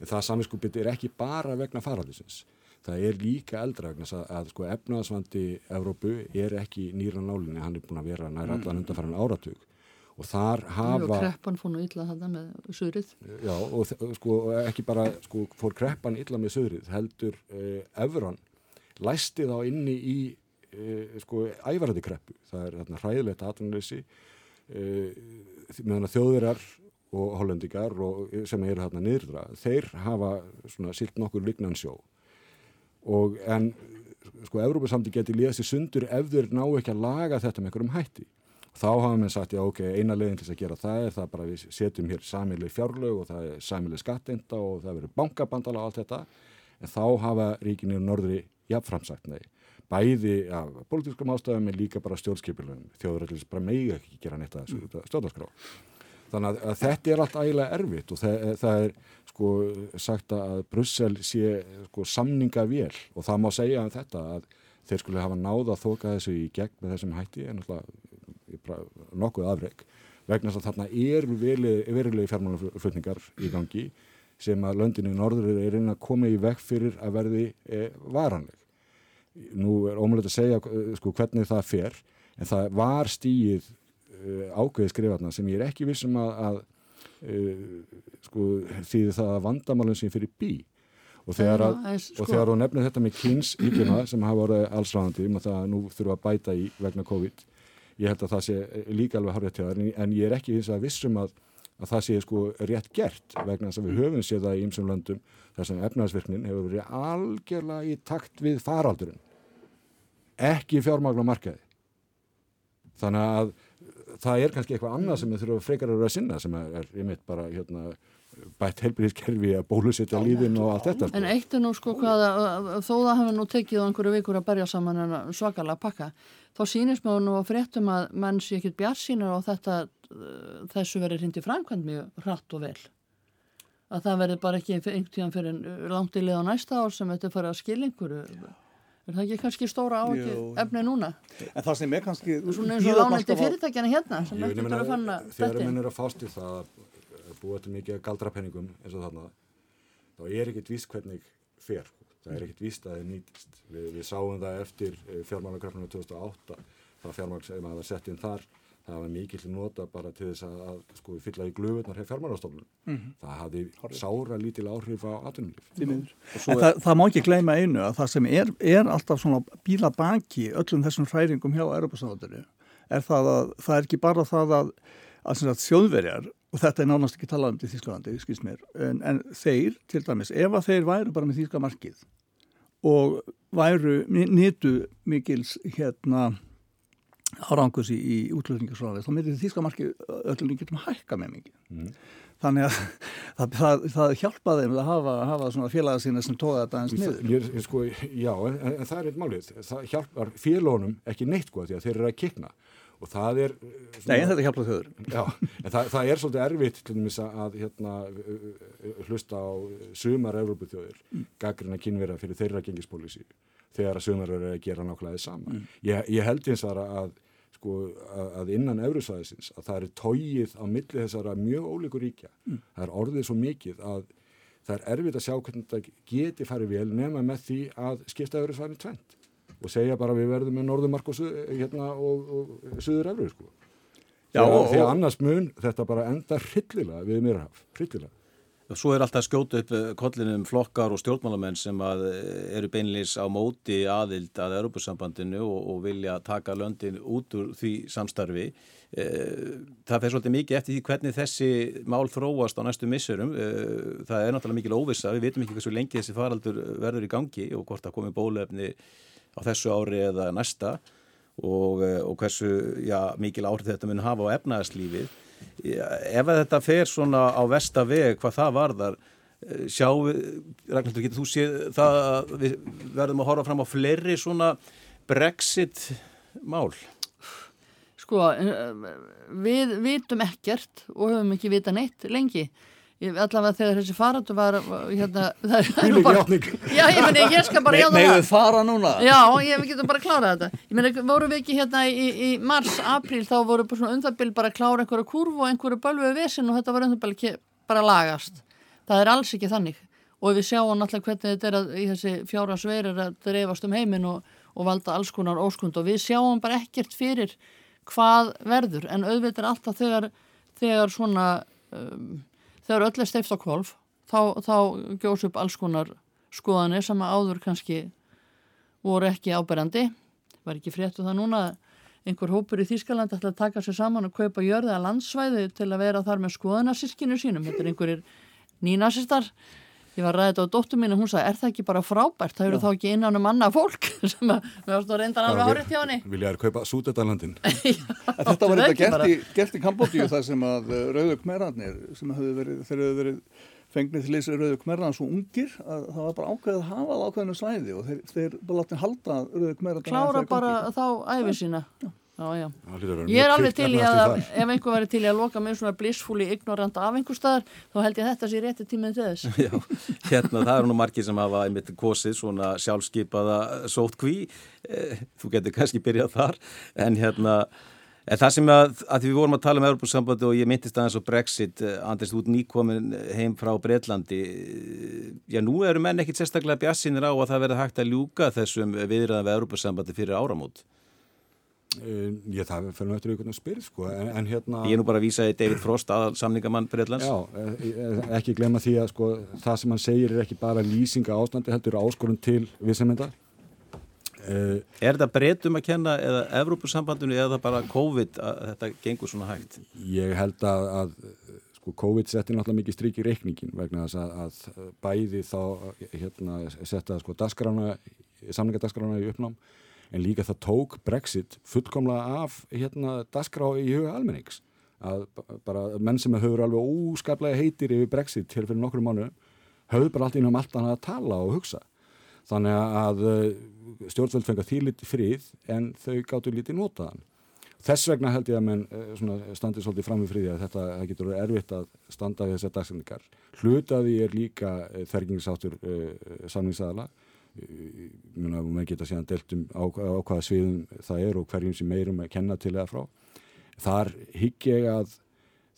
En það saminskupið er ekki bara vegna faraldisins. Það er líka eldra vegna að, að sko, efnaðsvandi Evrópu er ekki nýra nálinni, hann er búin að vera nær allan undanfæran áratug. Og þar hafa... Og kreppan fór nú illa þetta með söðrið. Já, og sko, ekki bara sko, fór kreppan illa með söðrið, heldur eh, Evron læsti þá inni í e, sko ævarandi kreppu. Það er hérna hræðilegt atvinnleysi e, meðan að þjóðurar og hollendikar og, sem eru hérna niðurdra, þeir hafa svona silt nokkur lignan sjó. Og en sko Evrópasamti geti liðast í sundur ef þeir ná ekki að laga þetta með einhverjum hætti. Þá hafa mér sagt, já ok, eina leginn til að gera það er það bara við setjum hér samileg fjárlög og það er samileg skatteinda og það verður bankabandala og allt þetta. En þá hafa ríkinir norðri jafnframsagt nei. Bæði af politískum ástæðum en líka bara stjórnskipilunum þjóðrætlis bara megi ekki gera neitt að mm. stjórnarskrá þannig að þetta er allt ægilega erfitt og það, það er sko sagt að Brussel sé sko samninga vel og það má segja um þetta að þeir skulle hafa náða að þoka þessu í gegn með þessum hætti en náttúrulega nokkuð afreg vegna þess að þarna er verilegi fjármálaflutningar í gangi sem að löndinu í norður er einnig að koma í vekk fyrir að verði e, varanleg. Nú er ómulegt að segja eh, sko, hvernig það fer en það var stíið uh, ákveði skrifarna sem ég er ekki vissum að, að uh, sko, því það að vandamálun sem fyrir bí og þegar, að, ja, sko. og þegar hún nefnir þetta með kynns íkjuna sem hafa voruð allsræðandi um að það nú þurfa að bæta í vegna COVID ég held að það sé líka alveg harrið til það en ég er ekki vissum að vissum að að það sé sko rétt gert vegna þess að við höfum séð það í ymsum löndum þar sem efnaðsvirknin hefur verið algjörlega í takt við faraldurinn ekki fjármagla markaði þannig að það er kannski eitthvað annað sem við þurfum frekar að sinna sem er, ég mitt bara hérna bætt helbriðskerfi að bólusetja lífin og allt þetta. Sko. En eitt er nú sko hvað að þó það hefur nú tekið á einhverju vikur að berja saman en svakalega pakka þá sínist maður nú að fréttum að menn sé ekkit bjart sínur og þetta þessu verið hindi framkvæmt mjög hratt og vel. Að það verið bara ekki einhvern tíðan fyrir langt í lið á næsta ár sem þetta farið að skilja einhverju Er það ekki kannski stóra áhugju efni núna? En það sem er kannski... Svona eins og lánandi fyrirtækjana hérna sem Jú, eftir að fanna þetta. Þegar minn er að fást í það að búa til mikið galdrapenningum eins og þarna, þá er ekkit víst hvernig fer. Sko. Það er ekkit víst að það er nýtist. Við, við sáum það eftir fjármálagrafnum 2008, það fjármál sem að það sett inn þar það var mikill nota bara til þess að, að sko, fylla í glöfunar hefur fjármálastofnun mm -hmm. það hafði Horrið. sára lítil áhrif á atvinnulíf það, það má ekki gleyma einu að það sem er, er alltaf svona bíla baki öllum þessum hræringum hjá Europasnáðinu er það að það er ekki bara það að, að, að þjóðverjar og þetta er nánast ekki talað um til Þísklandi en, en þeir til dæmis ef að þeir væru bara með Þíska markið og væru nýtu mikils hérna árangus í, í útlöfningu svona þá myndir þýska marki öllum getum hækka með mikið mm. þannig að það, það, það hjálpaði þeim að hafa, hafa svona félaga sína sem tóða þetta eins niður ég, sko, Já, en, en það er eitt málið það hjálpar félagunum ekki neitt sko því að þeir eru að kikna og það er svona, Nei, þetta hjálpaði þauður Já, en það, það er svolítið erfitt til dæmis að hérna, hlusta á sumar Európa-þjóðir mm. gaggrina kynverða fyrir þeirra gengispólísi þegar að sumar eru að gera nákvæmlega sama mm. ég, ég held eins að, að sko að innan eurusvæðisins að það er tóið á milli þessara mjög ólíkur ríkja. Mm. Það er orðið svo mikið að það er erfitt að sjá hvernig þetta geti farið vel nema með því að skipta eurusvæðin tvent og segja bara við verðum með Norðumark og, hérna, og, og Suður Eurur sko. Já, Þegar, og, því að annars mun þetta bara enda hryllilega við mér haf, hryllilega. Svo er alltaf skjóta upp eh, kollinum flokkar og stjórnmálamenn sem eh, eru beinleis á móti aðild að Europasambandinu og, og vilja taka löndin út úr því samstarfi. Eh, það fer svolítið mikið eftir því hvernig þessi mál þróast á næstu missurum. Það er náttúrulega mikil óvissa, við veitum ekki hversu lengi þessi faraldur verður í gangi og hvort það komi bólefni á þessu ári eða næsta og, og hversu já, mikil áhrif þetta mun hafa á efnaðarslífið ef þetta fer svona á vestaveg hvað það varðar eh, sjá, Ragnhildur, getur þú séð það að við verðum að horfa fram á fleiri svona Brexit mál? Sko, eh, við vitum ekkert og höfum ekki vita neitt lengi allavega þegar þessi farandu var hérna, það er bara já, ég, meni, ég skal bara Me, megðu fara núna? Já, ég, við getum bara að klára þetta. Ég meina, voru við ekki hérna í, í mars, april þá voru bara svona undarbill bara að klára einhverju kurvu og einhverju bölvu vesin og þetta var undarbill bara lagast. Það er alls ekki þannig. Og við sjáum náttúrulega hvernig þetta er að í þessi fjára sverir að dreifast um heiminn og, og valda alls konar óskund. Og við sjáum bara ekkert fyrir hvað verður. En auðvitað alltaf þegar, þegar svona um, þegar öll er steift á kvolf þá, þá gjós upp alls konar skoðanir sem að áður kannski voru ekki áberandi. Var ekki fréttu það núna einhver hópur í Þýskaland ætla að taka sér saman og kaupa jörði að landsvæði til að vera þar með skoðanarsískinu sínum. Þetta er einhverjir nínasistar Ég var ræðið á dóttu mín og hún sagði, er það ekki bara frábært? Það eru þá ekki innan um annað fólk sem að, við varst að reynda alveg árið hjá henni. Viljaður kaupa sútetalandin? Þetta var eitthvað gert í, gert í Kambodíu þar sem að eh, Rauður Kmerarnir, sem hefur verið, þeir hefur verið fengnið til þessi Rauður Kmerarnar svo ungir, að það var bara ákveðið að hafa það ákveðinu slæði og þeir, þeir bara látið halda Rauður Kmerarnar. Klára bara þá æfið sína. Já. Já, já. Ég er alveg til í að, ef einhver væri til í að loka með svona blissfúli ignorant af einhver staðar, þá held ég að þetta sé rétti tímið til þess. Já, hérna það eru nú margir sem hafa einmitt kosið svona sjálfskeipaða sótkví, eh, þú getur kannski byrjað þar, en hérna en það sem að, að við vorum að tala um Európa-sambandi og ég myndist aðeins á Brexit, eh, Anders, þú ert nýkomin heim frá Breitlandi, já nú eru menn ekkit sérstaklega bjassinir á að það verði hægt að ljúka þessum viðræðan við Európa-sambandi fyrir áramót. Uh, ég það fyrir náttúrulega einhvern veginn að spyrja sko en, en hérna Ég er nú bara að vísa í David Frost að samningamann fyrir Erlands Já, e, e, ekki glemma því að sko það sem hann segir er ekki bara lýsinga ástandi heldur áskorun til vissamenda uh, Er þetta breytum að kenna eða Evrópussambandinu eða bara COVID að þetta gengur svona hægt? Ég held að, að sko COVID setti náttúrulega mikið strík í reikningin vegna þess að, að bæði þá hérna setja sko samningadagskrána í uppnám en líka það tók Brexit fullkomlega af hérna dasgrá í huga almennings. Að bara menn sem hefur alveg óskaplega heitir yfir Brexit til fyrir nokkru mánu höfðu bara allt innum allt annað að tala og hugsa. Þannig að eh, stjórnvöld fengar því liti frið en þau gáttu liti notaðan þess vegna held ég að menn eh, standið svolítið fram í friði að þetta getur erfitt að standa við þessar dagsendingar hlutaði er líka eh, þergingsáttur uh, samningsaðala mjög að maður geta síðan delt um á, á hvaða sviðum það er og hverjum sem meirum að kenna til eða frá þar higg ég að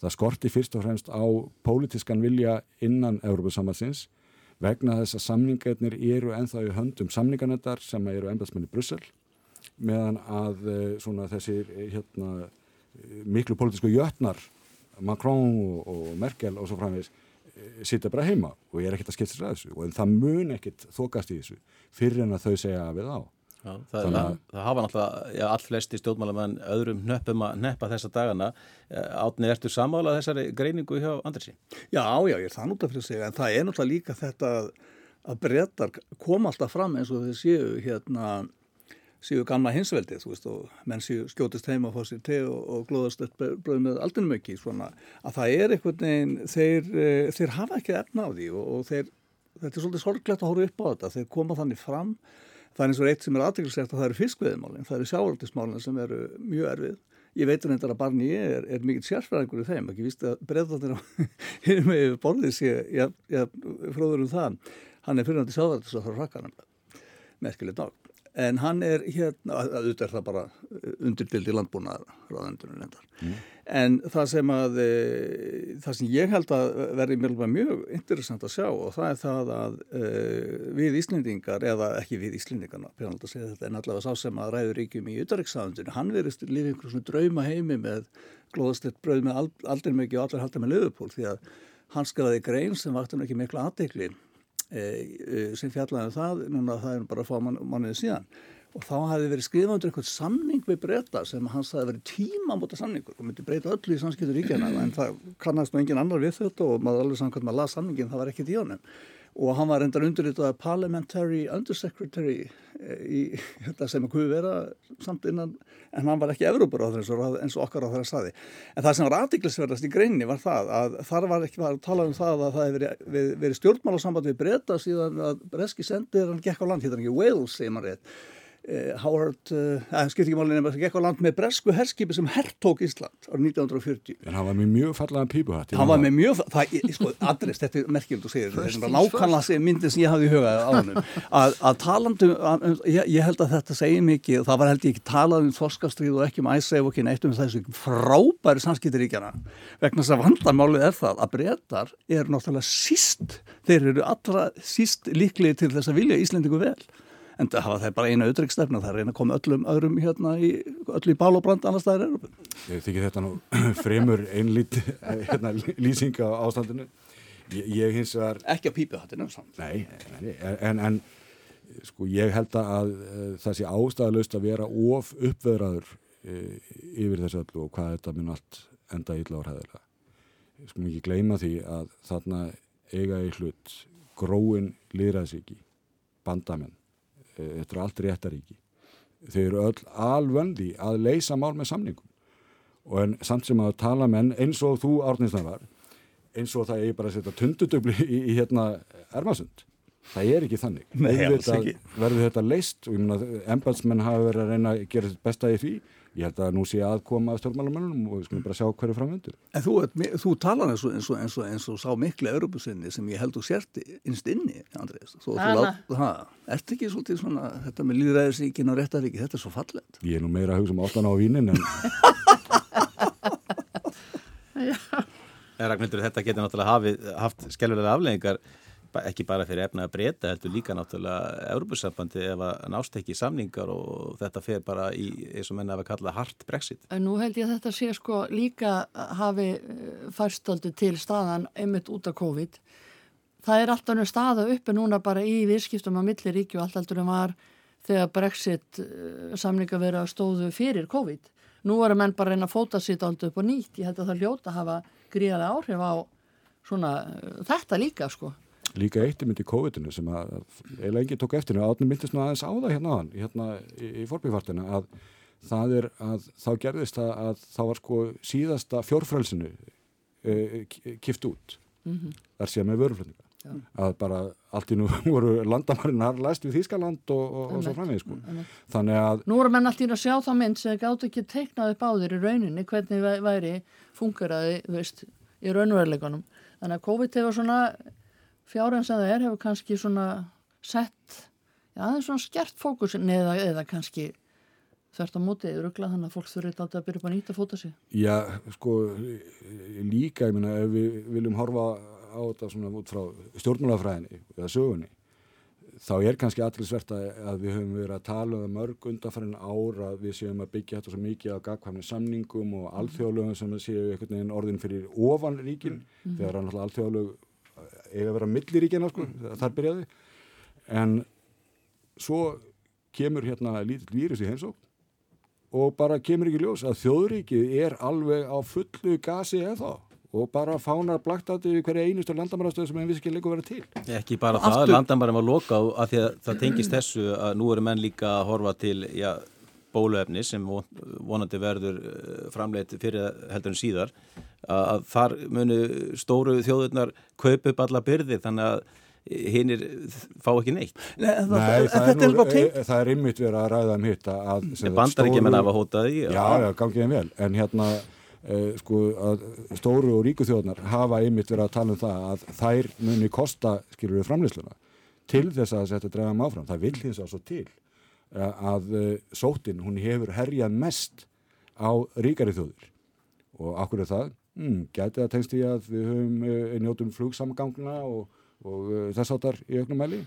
það skorti fyrst og fremst á pólitískan vilja innan Európa-samhansins vegna þess að samningarnir eru enþá í höndum samningarnettar sem eru ennbæðsmenni Brussel meðan að eh, svona þessir eh, hérna, miklu pólitísku jötnar Macron og Merkel og svo framvegis sitja bara heima og ég er ekkert að skipta sér að þessu. Og það mun ekkert þokast í þessu fyrir en að þau segja að við á Já, það, að, það hafa náttúrulega all flesti stjórnmálamenn öðrum nöppum að neppa þessa dagana. Eh, átni ertu samálað þessari greiningu hjá Andrisi? Já, já, ég er það nútaf fyrir að segja. En það er náttúrulega líka þetta að brettar koma alltaf fram eins og þeir séu hérna séu gamla hinsveldið, þú veist, og menn séu skjótist heima að fá sér te og, og glóðast bröð með aldunum ekki, svona, að það er einhvern veginn, þeir, uh, þeir hafa ekki efna á því og, og þeir, þetta er svolítið sorglegt að horfa upp á þetta, þeir koma þannig fram, það er eins og eitt sem er aðdeklisegt að það eru fiskveðimálinn, það eru sjáaldismálinn sem eru mjög erfið. Ég veit um þetta að barni ég er, er mikið sérfræðingur í þeim, ekki víst að breyðdóttir hinn með borðið sé, ég, ég fróður um það, hann er fyrirhandi sjáðardis að það er rakkanum, merkilegt nokk en hann er hérna, auðvitað er það bara uh, undirdild í landbúnaðar ráðendunum endar. Mm. En það sem að, e, það sem ég held að verði mjög interessant að sjá og það er það að e, við Íslendingar, eða ekki við Íslendingarna, þetta, en allavega sá sem að ræður ríkjum í utarriksafundinu, hann verist lífið einhverjum svona drauma heimi með glóðastett bröð með aldrei mikið og allir halda með lögupól því að hann skaraði grein sem vakti hann ekki E, e, sem fjallaði um það, núna það er bara að fá man, manniði síðan. Og þá hafi verið skrifað undir einhvern samning við breyta sem hans hafi verið tíma mútið samningur og myndi breyta öllu í samskiptur ríkjana en það kannast nú engin annar við þetta og maður alveg samkvæmt maður las samningin, það var ekkert í honum og hann var endar undirritað parliamentary undersecretary eh, í þetta sem að kuði vera samt innan, en hann var ekki Evrópur á þessu eins og okkar á þeirra staði. En það sem var aðdiklisverðast í greinni var það að þar var ekki að tala um það að það hefði verið, verið stjórnmálasamband við breyta síðan að Breski sendir hann gekk á land, hittar ekki Wales, segir maður rétt Howard, það uh, eh, skipt ekki málinn en það gekk á land með bresku herskipi sem herrtók Ísland árið 1940. En hann var með mjög fallaðan pípuhatt. Hann var með mjög, það er sko adress, þetta er merkjöld og segir, þetta er nákvæmlega myndin sem ég hafði í hugaði á hann að, að talandu, að, ég, ég held að þetta segir mikið, það var held ég ekki talað um þorskastríð og ekki um æsæf og ekki neitt um þessu frábæri samskiptiríkjana vegna þess að vandamálið er það að breytar er náttúrulega síst, þeir eru allra síst líklið til þess að vilja Íslendingu vel en það hafa það bara eina auðryggsstefna það er eina að koma öllum öðrum hérna í, öll í bál og brand annars staðar er Ég þykir þetta nú fremur einlít hérna, lýsing á ástandinu. Ég, ég hins vegar Ekki að pípa þetta nefnsamt Nei, en, en sko ég held að uh, það sé ástæðalust að vera of uppveðraður uh, yfir þessu öllu og hvað þetta mun allt enda illa á hæðilega sko mikið gleyma því að þarna eiga í hlut gróin liðræðsiki bandamenn. Eh, þetta er allt réttaríki þau eru öll alvöndi að leysa mál með samningum. Og en samt sem að tala menn eins og þú árninsna var eins og það er bara að setja tundudöfli í, í hérna Ermasund. Það er ekki þannig. Nei, verður þetta leist og ég meina embalsmenn hafa verið að reyna að gera þetta besta í því ég held að nú sé aðkoma að stjórnmálamannunum og við skulum bara sjá hverju framvendur. En þú, þú talar eins og, eins og, eins og, eins og sá miklu Europasinni sem ég held þú sért innst inni, Andrés. Þú ert ekki svolítið svona, þetta með líðræðisíkin og réttaríki, þetta er svo fallet. Ég er nú meira að hugsa um áttan á vínin en... Ragnhildur, þetta getur náttúrulega hafi, haft skjálfilega afleggingar ekki bara fyrir efna að breyta, heldur líka náttúrulega Európusambandi ef að nást ekki samningar og þetta fer bara í eins og menna að við kalla hard brexit. En nú held ég að þetta sé sko líka hafi eh, færstöldu til staðan einmitt út af COVID. Það er alltaf nú staða uppi núna bara í virskiptum á milliríki og allt heldur en var þegar brexit eh, samninga verið að stóðu fyrir COVID. Nú er að menn bara reyna að fóta sitt alltaf upp og nýtt. Ég held að það hljóta að hafa gríðarlega áhrif á svona, eh, þetta líka sko líka eittir myndi í COVID-inu sem að eiginlega enginn tók eftir og átnum myndist nú aðeins á það hérna aðan hérna í, í fórbyggarfartina að það er að þá gerðist það að þá var sko síðasta fjórfrælsinu e, kift út. Mm -hmm. þar sé með vöruflutninga. Já. að bara allt í nú voru landamarinnar læst við Þískaland og, og, og svo framvegið sko. þannig að Nú voru menn allt í að sjá það mynd sem gátt ekki teiknað upp á þeir í rauninni hvernig væri fungeraði veist, í raunveruleikunum þannig að COVID hefur svona fjárhæðan sem það er hefur kannski svona sett, já það er svona skert fókusin eða, eða kannski þvert á mótið ruggla þannig að fólk þurfið alltaf að byrja upp að nýta fóta sig. Já, sko líka, ég minna, ef við viljum horfa á þetta svona út frá stjórnmálafræðinni eða sögunni þá er kannski allir svert að við höfum verið að tala um mörg undanfærin ára að við séum að byggja þetta svo mikið á gagkvæmni samningum og alþjóðlögum sem séu einhvern veginn orðin fyrir ofan ríkin mm -hmm. þegar alþjóðlög eiga að vera milliríkina sko, mm. þar byrjaði en svo kemur hérna lítill vírus í heimsók og bara kemur ekki ljós að þjóðríkið er alveg á fullu gasi eða og bara fánar blaktandi við hverja einustu landamærastöðu sem henni vissi ekki lengur verið til. Ekki bara það, landamærum var lokað að því að það tengist þessu að nú eru menn líka að horfa til já, bóluefni sem vonandi verður eh, framleitt fyrir heldur en síðar að þar munu stóru þjóðurnar kaupa upp alla byrði þannig að hinnir fá ekki neitt. Nei, það, Nei, það, er, nú, e, það er ymmit verið að ræða um hitta Bandar ekki menn af að hóta því Já, já, gangið en vel. En hérna eh, sko að stóru og ríku þjóðnar hafa ymmit verið að tala um það að þær muni kosta, skilur við framleysluna til þess að þetta drefa maður áfram. Það vil hins að svo til. eh, að eh, sótin, hún hefur herjað mest á ríkari þjóður og akkur er það? Mm, getið að tengst í að við höfum eh, njótum flugsamgangna og og þess áttar í auknum mæli?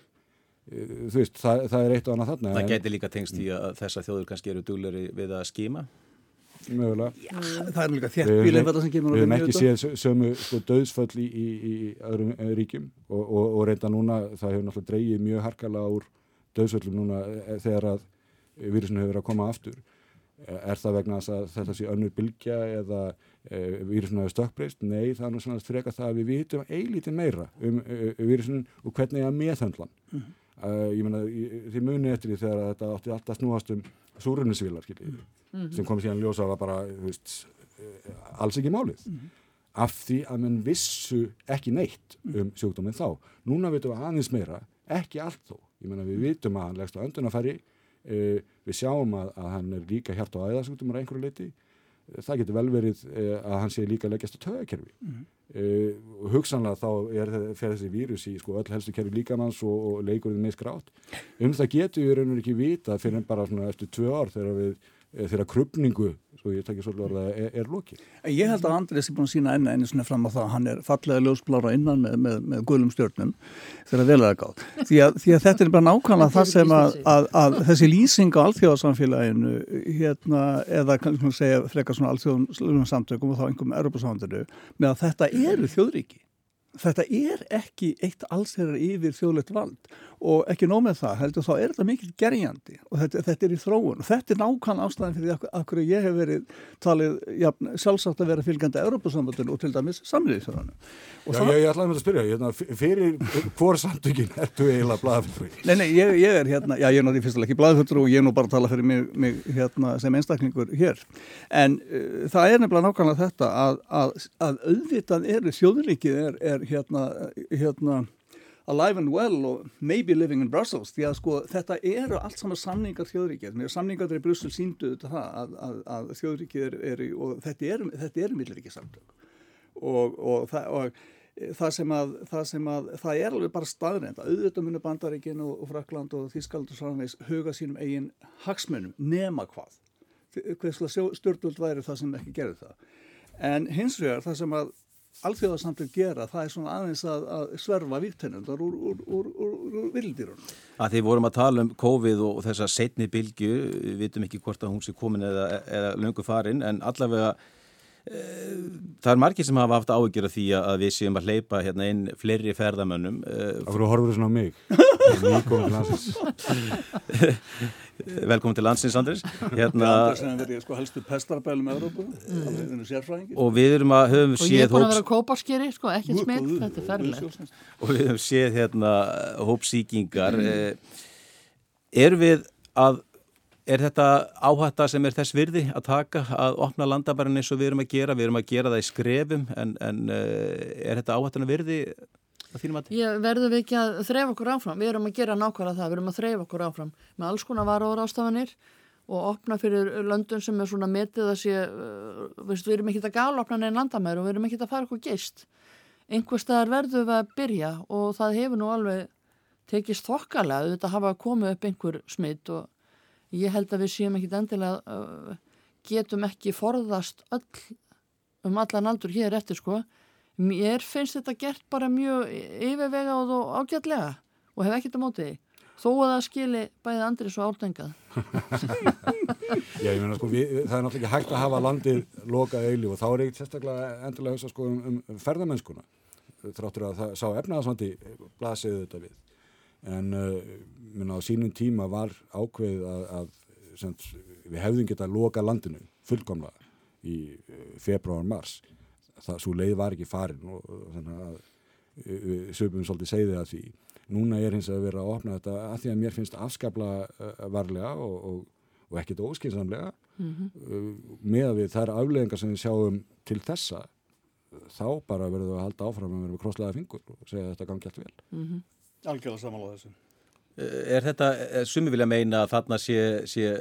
Uh, þú veist, það, það er eitt og annað þarna Það en... geti líka tengst í að þessa þjóður kannski eru dugleri við að skíma Mögulega. Já, það er líka þjættbíl Við hefum ekki séð sömu sko, döðsföll í, í, í öðrum eh, ríkjum. Og, og, og reynda núna það hefur náttúrulega dreyið mjög harkala úr döðsföllum núna þegar að vírusinu hefur verið að koma aftur er það vegna að þetta sé önnur bylgja eða e, vírusinu hefur stökkbreyst? Nei, það er nú svona freka það að við vitum eilítið meira um e, vírusinu og hvernig það meðhöndlan. Mm -hmm. uh, ég menna, þið muni eftir því þegar þetta átti alltaf snúast um súrunisvílar, skiljið, mm -hmm. sem kom síðan ljósa að var bara, veist, alls ekki málið. Mm -hmm. Af því að mann vissu ekki neitt um sjúkdóminn þá. Núna vitum við aðeins meira, ekki allt þó. Ég menna, við vitum að hann leggst á öndunafæri, uh, við sjáum að, að hann er líka hjart á æðasjúkdómar einhverju leiti það getur vel verið eh, að hann sé líka leggjast á tögakerfi mm uh, hugsanlega þá er það þessi vírus í sko, öll helstu kerfi líkamanns og, og leikurinn með skrátt um það getur við raun og ekki vita fyrir bara eftir tvö ár þegar við Eh, þeirra krupningu, svo ég tekja svolítið orða, er, er lokið. Ég held að Andrés er búin að sína enna enni svona fram á það að hann er fallega ljósblára innan með, með, með guðlum stjórnum þegar vel er það gátt. Því, því að þetta er bara nákvæmlega það sem að, að, að þessi lýsing á alþjóðarsamfélaginu hérna, eða kannski segja frekar svona alþjóðum samtökum og þá einhverjum Europasávandinu með að þetta eru þjóðríki. Þetta er ekki eitt allsherrar yfir þjóðlegt vald og ekki nóg með það, heldur þá er þetta mikil gerjandi og þetta, þetta er í þróun og þetta er nákvæmlega ástæðan fyrir því að hverju ég hef verið talið ja, sjálfsagt að vera fylgjandi að Europasambandinu og til dæmis samliðisverðanu. Já, það... ég, ég ætlaði með að spyrja, hérna, fyrir hvort samtökin ertu eiginlega blæðaföldur? Nei, nei, ég, ég er hérna, já ég er náttúrulega fyrstulega ekki blæðaföldur og ég er nú bara að tala fyrir mig, mig hérna, sem einstaklingur hér, en uh, það er nefnilega nákvæmlega þetta að, að, að auðvitað eru þjóðuríkið er, er hérna, hérna alive and well og maybe living in Brussels. Því að sko þetta eru allt saman samningar þjóðríkið, samningar þegar Brussel síndu þetta að, að, að þjóðríkið er, er og þetta eru er milliríkið samtök og, og, það, og það sem að það, sem að, það er alveg bara staðrænt að auðvitað munu bandaríkin og, og Frakland og Þískald og Svanvegs huga sínum eigin hagsmunum nema hvað. Hverslega stjórnvöld væri það sem ekki gerði það. En hins vegar það sem að alþjóðarsamtök gera, það er svona aðeins að, að sverfa víktennundar úr, úr, úr, úr vildýrunum. Að því vorum að tala um COVID og þessa setni bylgu, við vitum ekki hvort að hún sé komin eða, eða löngu farin, en allavega e, það er margir sem hafa haft áhyggjur af því að við séum að hleypa hérna inn fleiri ferðamönnum. Áhverju e, horfur þú svona á mig? Nýgóðum landsins. Velkomin til landsins, Andris. Hérna, verið sko helstu pestarbælum með Európa, mm. og við erum að höfum séð... Og ég er búin að vera kóparskeri, sko, ekki smitt, þetta er ferðilegt. Og við höfum séð hérna hópsíkingar. Mm. Eh, er við að, er þetta áhætta sem er þess virði að taka að opna landabærin eins og við erum að gera? Við erum að gera það í skrefum, en, en eh, er þetta áhættana virði Ég verður við ekki að þreyfa okkur áfram? Við erum að gera nákvæmlega það, við erum að þreyfa okkur áfram með alls konar varóður ástafanir og opna fyrir löndun sem er svona metið að sé, uh, við erum ekki að gala opna neina landamæru og við erum ekki að fara okkur geist einhver staðar verður við að byrja og það hefur nú alveg tekist þokkalega, þetta hafa komið upp einhver smitt og ég held að við séum ekki endilega uh, getum ekki forðast öll um allan aldur hér eftir sko mér finnst þetta gert bara mjög yfirvegað og ágætlega og hef ekkert á mótiði þó að það skili bæðið andri svo áldengað Já, ég meina sko við, það er náttúrulega ekki hægt að hafa landið lokað eili og þá er ekkert sérstaklega endurlega að hugsa sko um, um ferðamennskuna þráttur að það sá efnaðarsvandi blasiðu þetta við. En uh, minna, á sínum tíma var ákveð að, að sem, við hefðum geta loka landinu fullkomlega í uh, februar-mars það, svo leið var ekki farin og, þannig að við söpum svolítið segðið að því. Núna er hins að vera að opna þetta að því að mér finnst afskapla uh, varlega og, og, og ekkit óskinsamlega mm -hmm. með að við þær afleðingar sem við sjáum til þessa þá bara verðum við að halda áfram að vera með krosslega fingur og segja að þetta gangi allt vel. Mm -hmm. Algjörlega samála þessu. Er þetta, sumi vilja meina að þarna sé, sé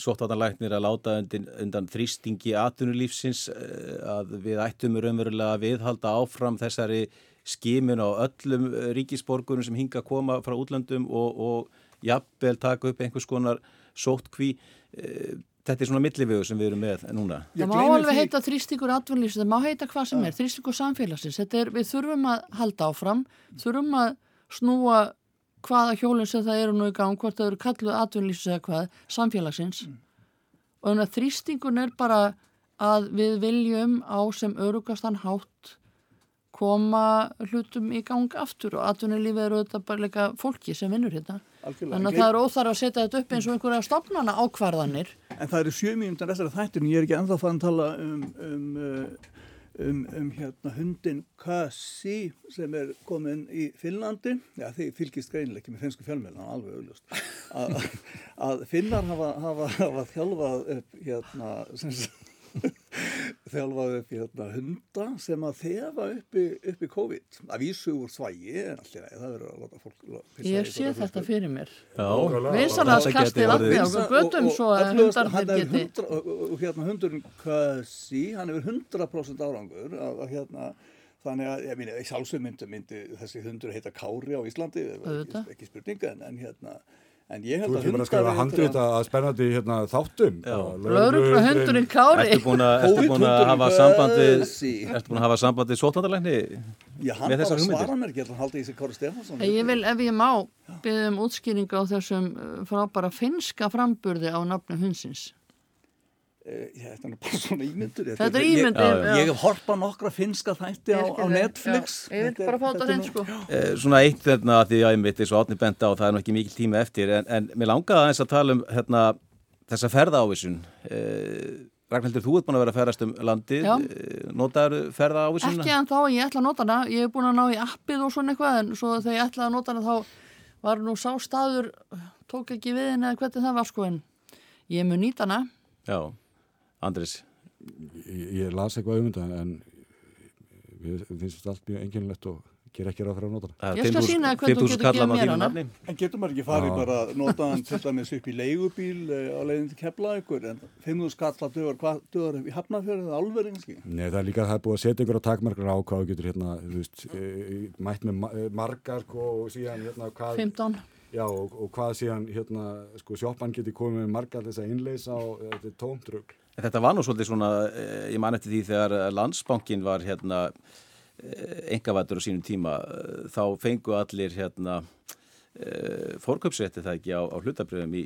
sóttvartanlæknir að láta undan, undan þrýstingi atunulífsins eh, að við ættum raunverulega að viðhalda áfram þessari skimun á öllum ríkisborgurum sem hinga að koma frá útlandum og, og jafnvel taka upp einhvers konar sóttkví. Eh, þetta er svona millivegu sem við erum með núna. Það má alveg því... heita þrýstingur atunulífsins, það má heita hvað sem er, þrýstingur samfélagsins. Er, við þurfum að halda áfram, þurfum að snúa hvaða hjólinn sem það eru nú í gang, hvort það eru kalluð atvinnlýsins eða hvað, samfélagsins mm. og þannig að þrýstingun er bara að við viljum á sem örugastan hátt koma hlutum í gang aftur og atvinnulífið eru þetta bara leika fólki sem vinnur hérna Algjörlega. þannig að það er óþar að setja þetta upp eins og einhverja stopnana ákvarðanir En það eru sjömíundar þessari þættin, ég er ekki ennþá fann að tala um, um uh, um, um hérna hundin Kasi sem er komin í Finnlandi, já þeir fylgist greinileg ekki með finnsku fjölmjöla, alveg auðlust að, finnar hafa, hafa, hafa þjálfað upp hérna sem þjálfaði upp hérna, hunda sem að þefa uppi, uppi COVID. Að vísu úr svægi en alltaf það verður að láta fólk Ég sé þetta fyrir mér. Vinsanarskasti vatni á gödum svo að hundarnir geti og hérna hundurinn Kasi hann hefur 100% árangur að, að hérna þannig að ég minna, sjálfsög myndi, myndi þessi hundur heita Kári á Íslandi ekki, ekki spurninga en, en hérna En ég held að hundar... Þú er bara að handla þetta að spennandi hérna, þáttum. Lörugla hundurinn kári. Ertu búin að hafa sambandi, ertu búin að hafa sambandi sótlandarlegni með þessar hugmyndir? Já, hann bara svara mér ekki að halda í sig Kári Stefansson. Ég vil, ef ég má, byggja um útskýringa á þessum uh, frábæra finska framburði á nafnu hundsins. Þetta er bara svona ímyndur. Þetta er ímyndur, já. Ég hef horfað nokkra finska þætti á, á Netflix. Já, ég vil bara fá þetta hinn, sko. Eh, svona eitt þarna því að ég mitt er svo átni benda og það er nú ekki mikil tíma eftir, en, en mér langaði aðeins að tala um hérna, þessa ferðaávísun. Eh, Ragnhildur, þú ert búin að vera að ferðast um landið. Eh, notaður ferðaávísun? Ekki en þá, ég ætla að nota hana. Ég hef búin að ná í appið og svona eitthvað, en svo þegar ég ætla að nota hana þá var nú sá staður, sko, en ég mun nýta hana. Já. Andris? Ég, ég las eitthvað um þetta en við finnst allt mjög enginlegt og ger ekki ráð fyrir að nota það. Ég skal sína hvernig þú getur gefið mér hana. En getur maður ekki farið bara að nota hann til dæmis upp í leigubíl eh, á leiðin til kepla ykkur en 5.000 skall að dögur, hvað dögur í hafnafjörðu eða alveg einski? Nei það er líka að það er búið að setja ykkur á takmarkar á hvað getur hérna, þú veist, e, mætt með margar og síðan hérna hvað 15 Já og, og hvað síðan hérna sko sjoppan geti komið með margar þess að innleysa og þetta er tómtrugl Þetta var nú svolítið svona, eh, ég man eftir því þegar landsbankin var hérna engavættur eh, á sínum tíma, eh, þá fengu allir hérna fórköpsrétti það ekki á, á hlutabröðum í,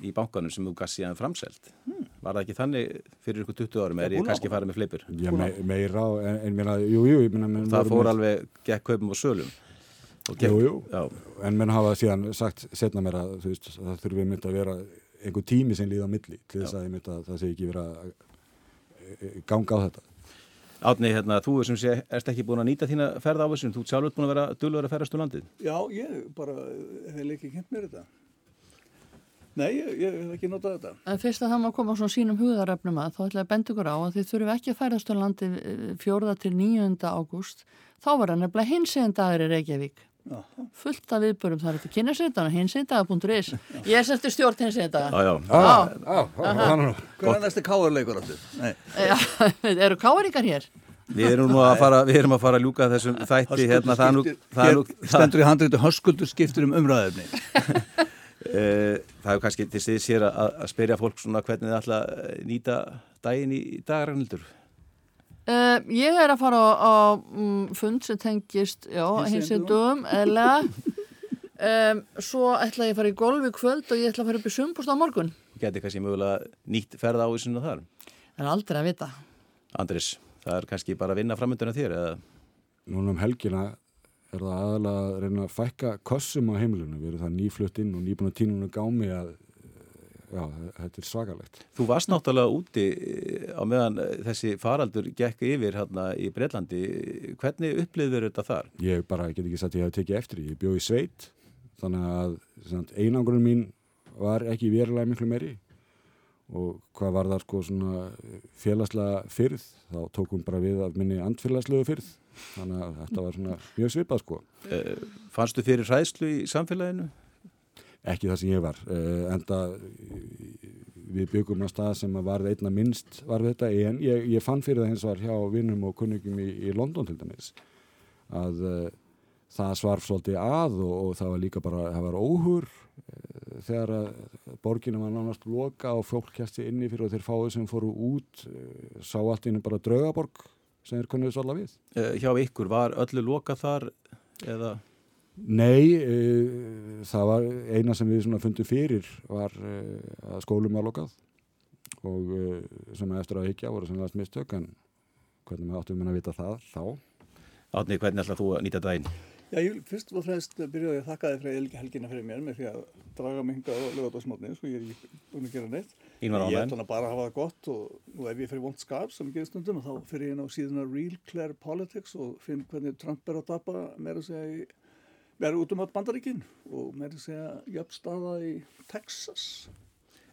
í bankanum sem þú gafst síðan framselt. Hmm. Var það ekki þannig fyrir ykkur 20 árum, er ég kannski farið með fleipur? Já, me, meira, en, en mér að, jú, jú, ég minna... Það fór alveg gekk kaupum og sölum. Og jú, jú, já. en menn hafa síðan sagt setna mér að veist, það þurfi myndi að vera einhver tími sem líða á milli til þess að, að það sé ekki verið að e, e, ganga á þetta. Átni, hérna, þú sem sé, erst ekki búin að nýta þína ferða á þessum, þú er sjálfur búin að vera dölur að ferðast úr landið. Já, ég bara hef ekki kent mér þetta. Nei, ég, ég hef ekki notað þetta. En fyrst að það má koma svona sínum hugaröfnum að þá ætla að benda ykkur á að þið þurfum ekki að ferðast úr landið e, fjórða til nýjönda ágúst. Þá var það nefnilega hins einn dagur í Reykjavík fullt af viðbörum þar eftir kynnarsveitana hinsindaga.is ég er sérstu stjórn hinsindaga hvað er næstu káarleikur eru káaríkar hér? Við erum nú að fara, við erum að fara að ljúka þessum þætti hérna, það nú, það nú, stendur í handreitu höskuldur skiptur um umræðefni eh, það er kannski til hér að, að spyrja fólk svona hvernig þið ætla að nýta daginn í dagarannildur Uh, ég er að fara á, á um, fund sem tengist hinsindum eða um, svo ætla ég að fara í golfi kvöld og ég ætla að fara upp í sumbúst á morgun. Geti kannski mögulega nýtt ferða á þessum og þar. Það er aldrei að vita. Andris, það er kannski bara að vinna framönduna þér eða? Núna um helgina er það aðalega að reyna að fækka kossum á heimilinu, við erum það nýflutt inn og nýbúin að tínuna gámi að já, þetta er svakalegt. Þú varst náttúrulega úti eh, á meðan eh, þessi faraldur gekk yfir hérna í Breitlandi. Hvernig upplýður þetta þar? Ég bara get ekki sagt að ég hef tekið eftir. Ég bjóð í sveit, þannig að einangurinn mín var ekki verulega miklu meiri og hvað var það sko svona félagslega fyrð, þá tókum bara við að minni andfélagslegu fyrð þannig að þetta var svona mjög svipað sko Fannstu fyrir hræðslu í samfélaginu? Ekki það sem ég var uh, enda við byggum að stað sem varði einna minnst var þetta en ég, ég fann fyrir það hins var hjá vinnum og kunningum í, í London til dæmis að uh, það svarf svolítið að og, og það var líka bara, það var óhur þegar borginu var nánast loka og fólk kæsti inni fyrir og þeir fáið sem fóru út sá allt ínum bara draugaborg sem er konið svo alveg við. Uh, hjá ykkur, var öllu loka þar eða? Nei, uh, það var eina sem við fundum fyrir var uh, að skólum var lokað og sem eftir að higgja voru sem varst mistök en hvernig maður áttum að vita það þá. Átni, hvernig ætlað þú að nýta daginn? Já, ég fyrst og fremst byrjaði að þakka þið fyrir helgina fyrir mér með því að draga mig hingað og lögða á smátni, sko ég er ekki búin að gera neitt. Ég þannig bara að hafa það gott og nú ef ég fyrir vond skap sem ég gerir stundum þá fyrir ég inn á síðan að Real Clear Politics og finn hvernig Trump er að dapa meira segja í, meira út um átt bandaríkin og meira segja jöfnstaða í Texas.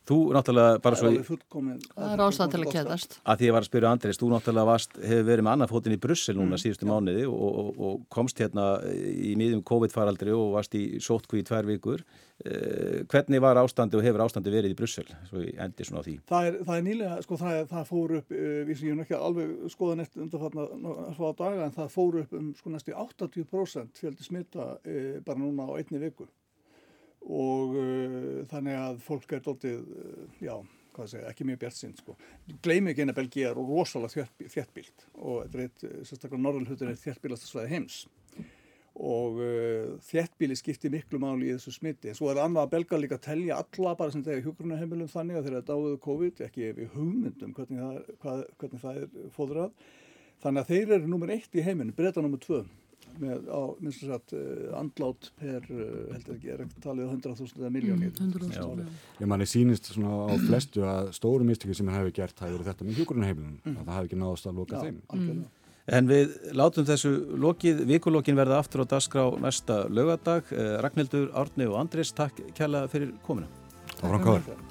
Þú náttúrulega bara svo... Það er ástæð til að kæðast. Að því ég var að spyrja Andris, þú náttúrulega varst, hefur verið með annað fótinn í Brussel núna mm. síðustu mánuði og, og, og komst hérna í miðjum COVID-faraldri og varst í sótkví í tvær vikur. Eh, hvernig var ástandi og hefur ástandi verið í Brussel? Svo ég endi svona á því. Það er, það er nýlega, sko það, er, það fór upp, uh, við sem ég hef ekki alveg skoðan eftir undanfarnar að fá daga en það fór upp um sko næstu 80% fjöldi smita uh, bara núna á einni viku og uh, þannig að fólk er doldið, uh, já, hvað segja, ekki mjög bjart sinn, sko. Gleimi ekki eina Belgia er rosalega þjertbílt og þetta er eitt, uh, sérstaklega norðalhutin er þjertbílast að svæði heims og uh, þjertbíli skiptir miklu máli í þessu smitti. Svo er annað að belga líka að telja alla bara sem þegar hjókurunaheimilum þannig að þeirra dáiðu COVID, ekki við hugmyndum hvernig það, hvað, hvernig það er fóðrað. Þannig að þeir eru nummer eitt í heiminu, breyta nummer tvö með á minnst að sagt uh, andlát per, uh, heldur ekki, er ekki talið 100.000 miljónir. Mm, Ég manni sínist svona á flestu að stóru mistökir sem hann hefur gert það eru þetta með hjókurunheimilunum, mm. að það hefur ekki náðast að loka Já, þeim. Mm. En við látum þessu lokið, vikulokkin verða aftur á dasgrá næsta lögadag. Eh, Ragnhildur, Árni og Andris, takk kæla fyrir komina. Áfram káður.